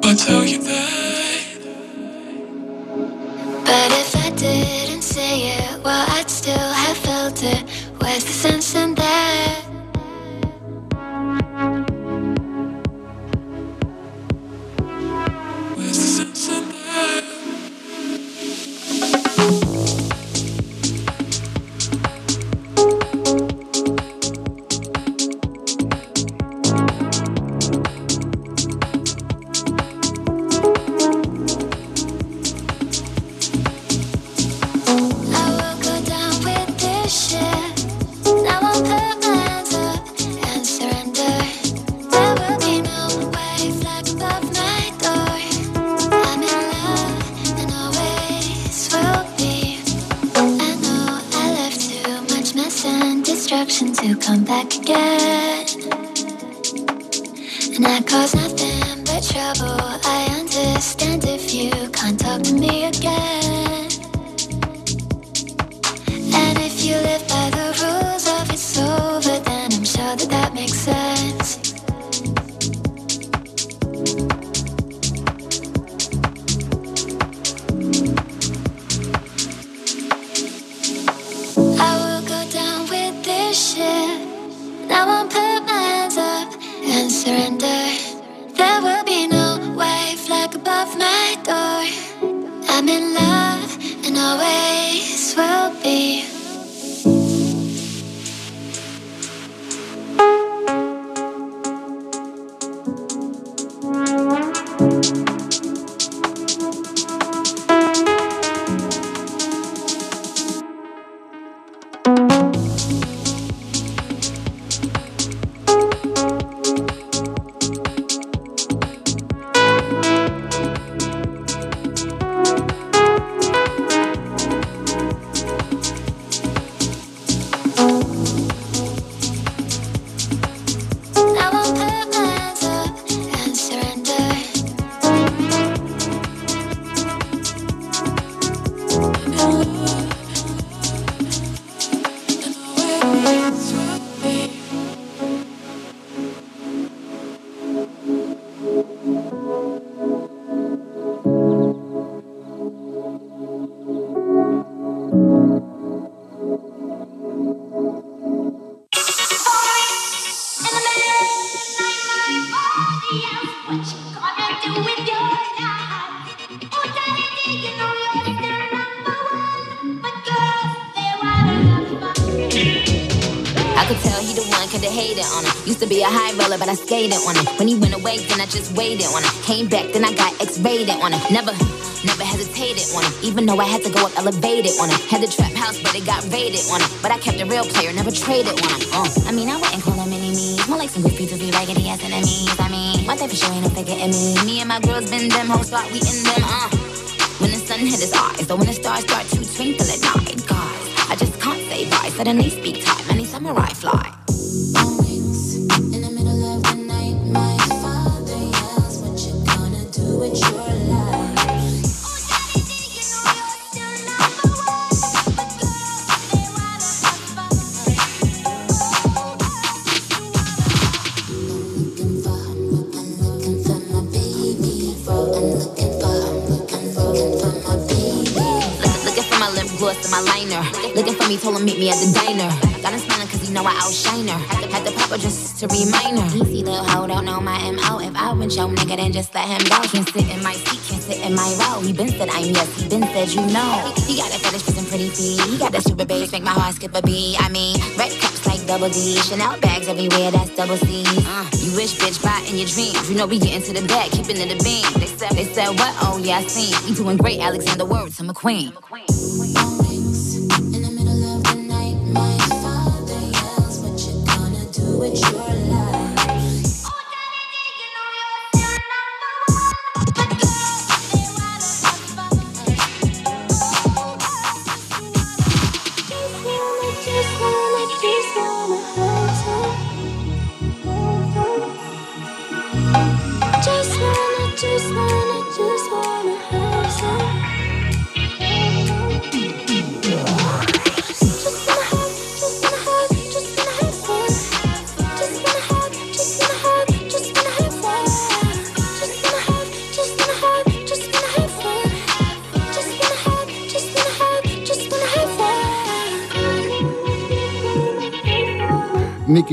I'll tell you that. But if I didn't say it, well, I'd still have felt it. Where's the sense in but I skated on him. When he went away, then I just waited on him. Came back, then I got X-rated on him. Never, never hesitated on him. Even though I had to go up elevated on him. Had the trap house, but it got raided on him. But I kept a real player, never traded on him. Uh. I mean, I wouldn't call him enemies. More like some goofy to be raggedy ass enemies. I mean, my type of show ain't no figure in me. Me and my girls been them hoes, start we in them. Uh. When the sun hit his eyes, or when the stars start to twinkle at night, guys, I just can't say bye. Suddenly speak time, him sit in my seat, can't sit in my row. He been said I'm yes, he been said you know. He got a fetish for some pretty feet. He got that stupid bass, make my heart skip a beat. I mean, red cups like double D. Chanel bags everywhere, that's double C. Uh, you wish, bitch, buy in your dreams. You know we get into the bag, keeping it a beam. They said, they said what? Oh yeah, I seen. You doing great, Alexander Words, I'm a queen. Just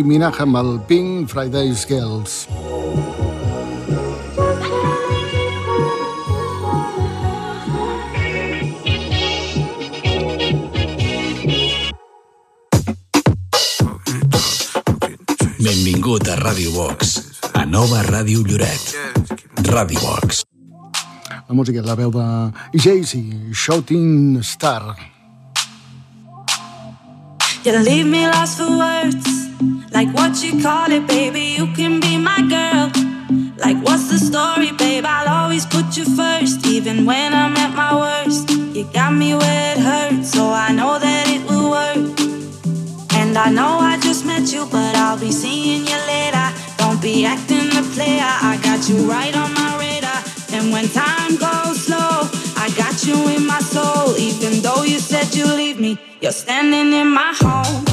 Nicki Minaj amb el Pink Fridays Girls. Benvingut a Ràdio Box, a nova Ràdio Lloret. Ràdio Box. La música és la veu de Jay-Z, Shouting Star. You leave me lost for words. Like what you call it, baby, you can be my girl. Like what's the story, babe? I'll always put you first, even when I'm at my worst. You got me where it hurts, so I know that it will work. And I know I just met you, but I'll be seeing you later. Don't be acting the player, I got you right on my radar. And when time goes slow, I got you in my soul. Even though you said you leave me, you're standing in my home.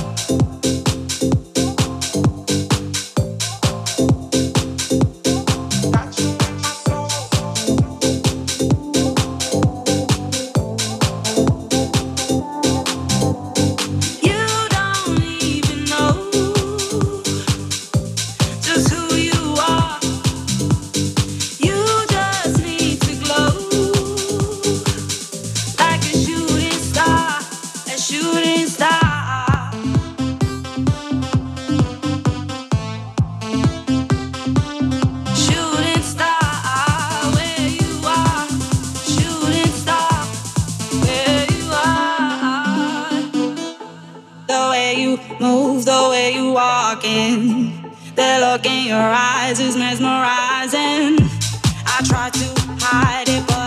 in. The look in your eyes is mesmerizing. I try to hide it, but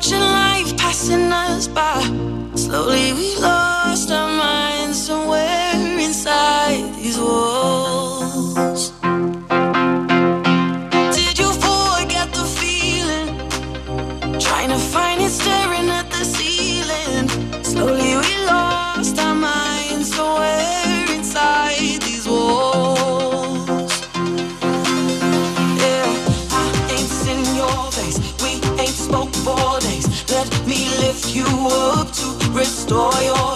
Watching life passing us by. Slowly we lost our minds somewhere inside these walls. 所有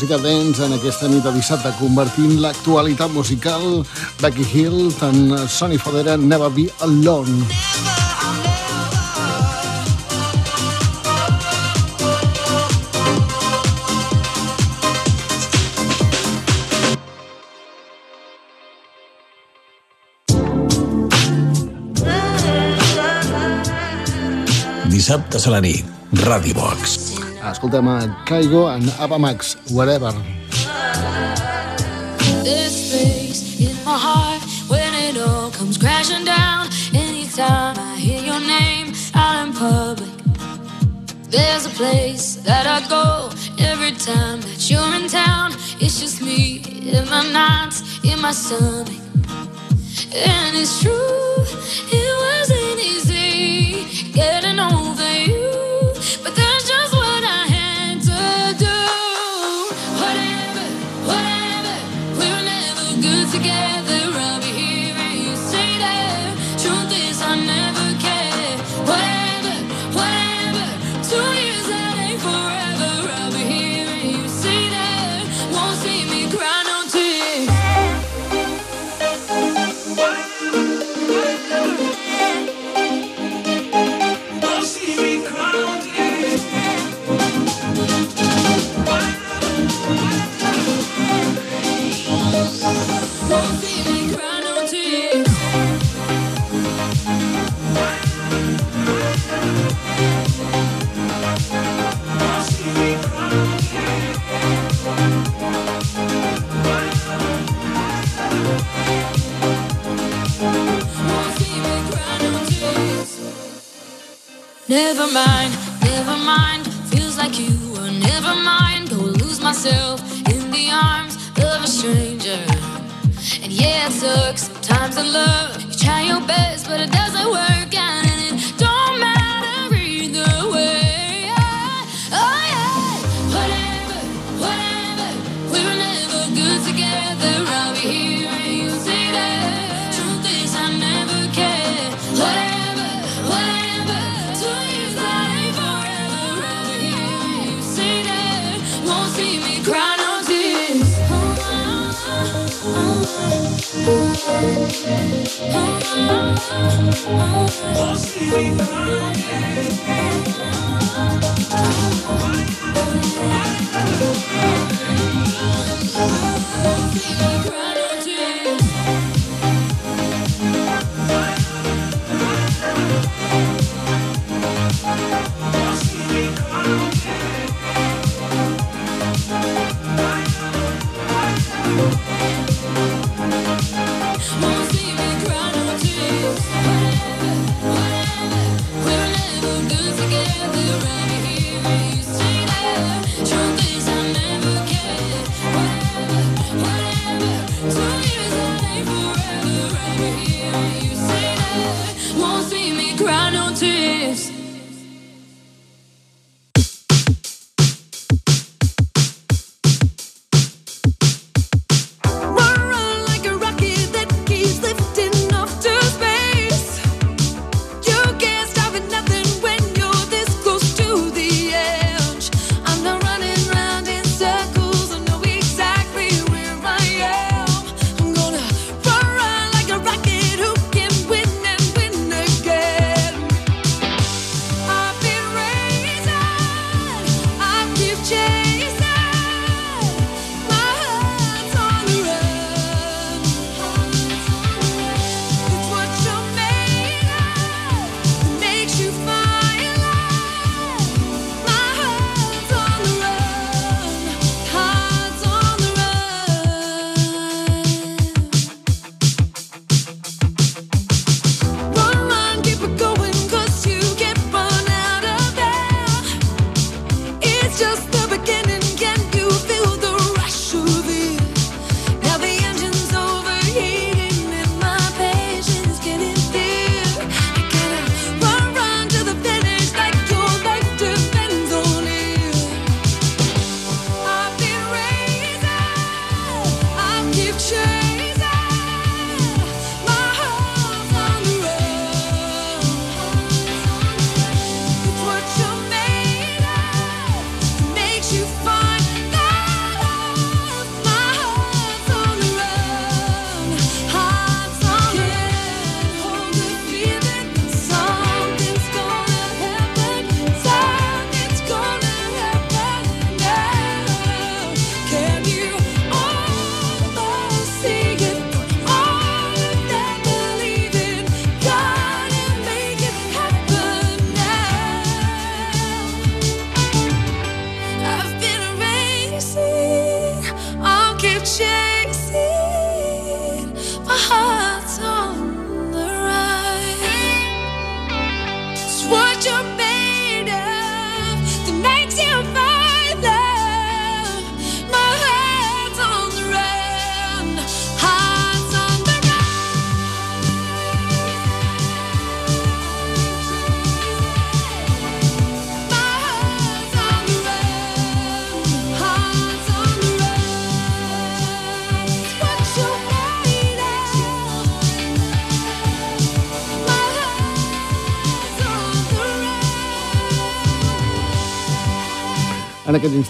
música dents en aquesta nit de dissabte, convertint l'actualitat musical Becky Hill en Sonny Fodera Never Be Alone. Dissabtes a la nit, Radio Box. escoltem a Kygo and Ava Max, Whatever. This face in my heart when it all comes crashing down Anytime I hear your name out in public There's a place that I go every time that you're in town. It's just me in my nights, in my stomach. And it's true.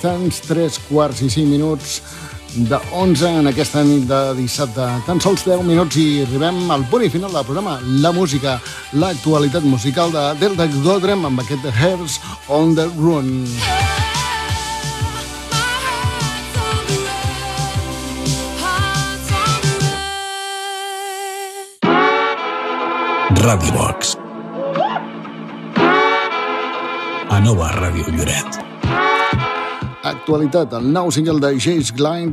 instants, 3 quarts i 5 minuts de 11 en aquesta nit de dissabte. Tan sols 10 minuts i arribem al punt i final del programa. La música, l'actualitat musical de Delta Godrem amb aquest Hairs on the Run. Radio Box. A Nova Ràdio Lloret. Actualitat, el nou single de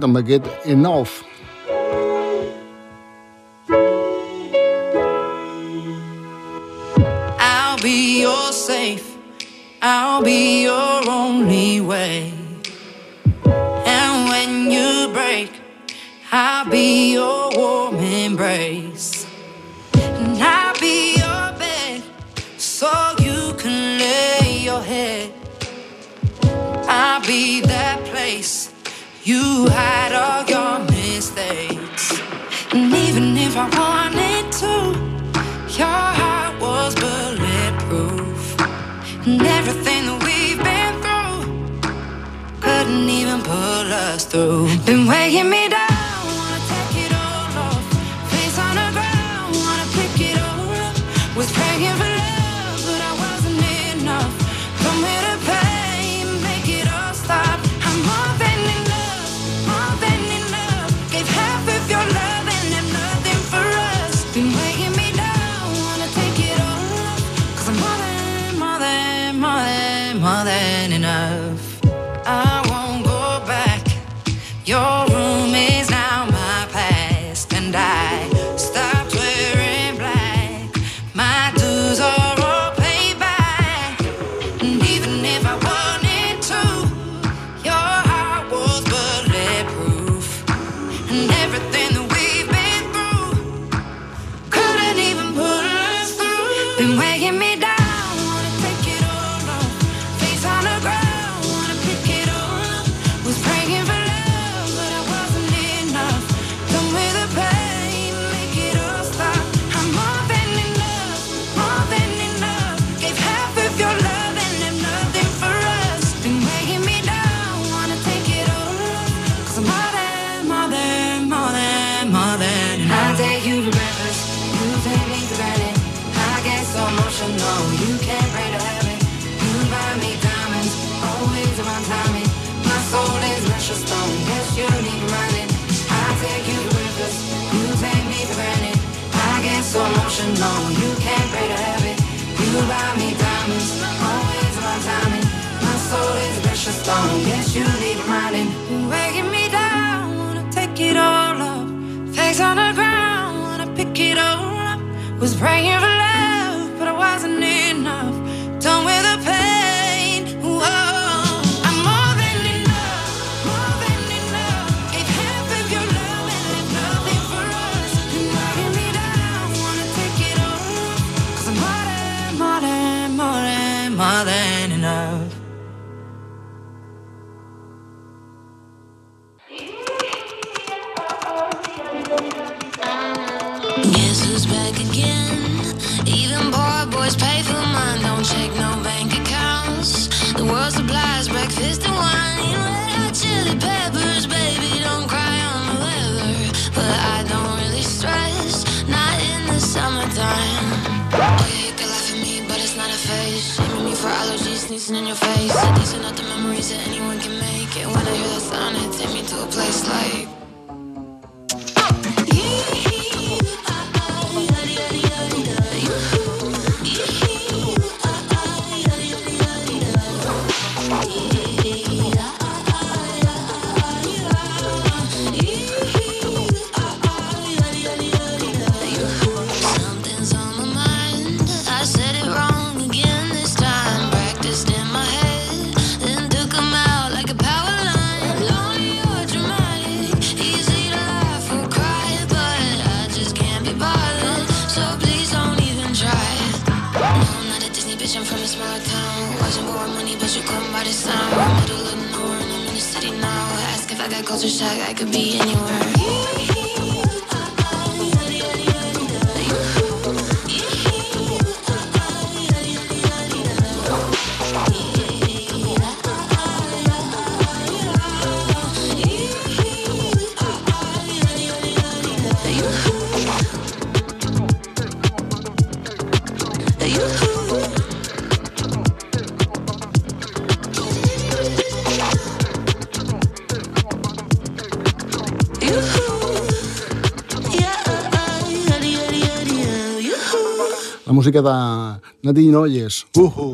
amb aquest Enough. I'll be your safe, I'll be your I wanted to. Your heart was bulletproof, and everything that we've been through couldn't even pull us through. Been weighing me down. weighing me down. You can't break a heaven. You buy me diamonds, always. My soul is precious stone. Yes, you leave mine. You're me down. Wanna take it all up. Face on the ground. Wanna pick it all up. Was praying for. kissing in your face. These are not the memories that anyone can make. And when I hear that sound, música de Nadine Oyes. Uhu!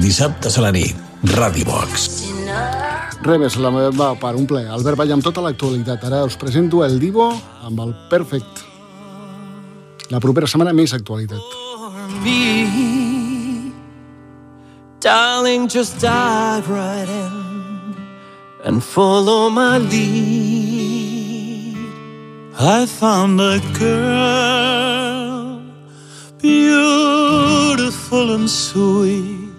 Dissabtes a la nit, Ràdio Box. Res més, la meva part, un ple. Albert Vall amb tota l'actualitat. Ara us presento el Divo amb el Perfect. La propera setmana més actualitat. me. Darling, just dive right in and follow my lead. I found a girl, beautiful and sweet.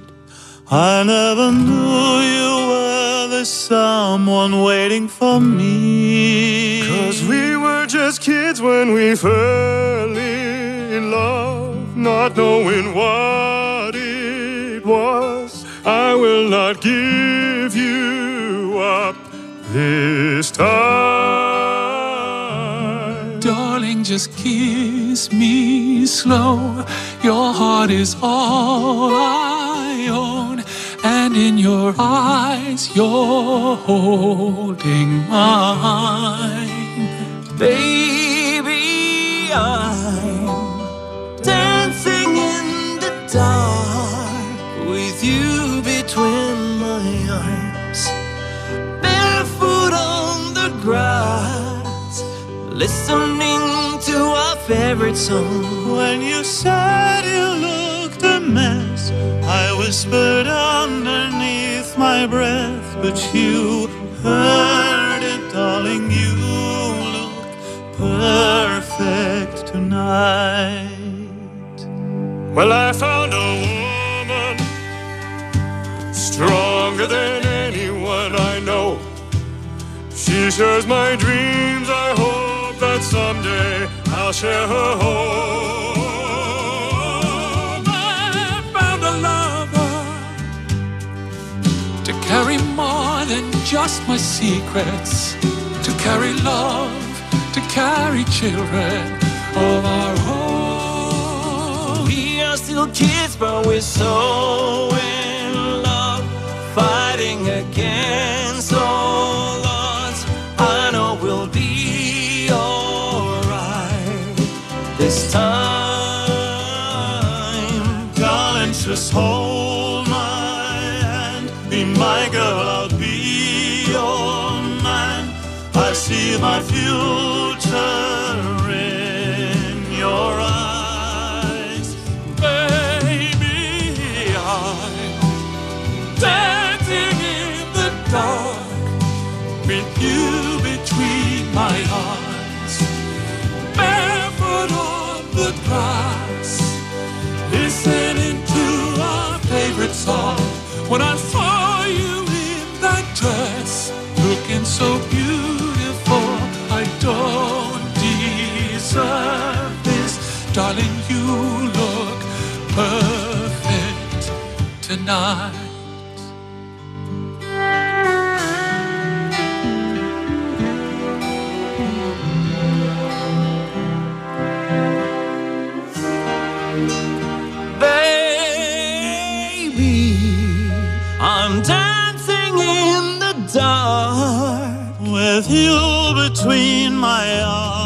I never knew you were the someone waiting for me. Cause we were just kids when we fell in love, not knowing what it was. I will not give you up this time. Just kiss me slow. Your heart is all I own. And in your eyes, you're holding mine. Baby, I'm dancing in the dark with you between my arms, barefoot on the grass, listening to our favorite song. When you said you looked a mess, I whispered underneath my breath, but you heard it, darling. You look perfect tonight. Well, I found a woman stronger than anyone I know. She shares my dreams. I hope that someday I'll share her home. I found a lover to carry more than just my secrets, to carry love, to carry children of our own. We are still kids, but we're so in love, fighting this time. Darling, just hold my hand, be my girl, I'll be your man. I see my future song. When I saw you in that dress, looking so beautiful, I don't deserve this, darling. You look perfect tonight. With you between my arms.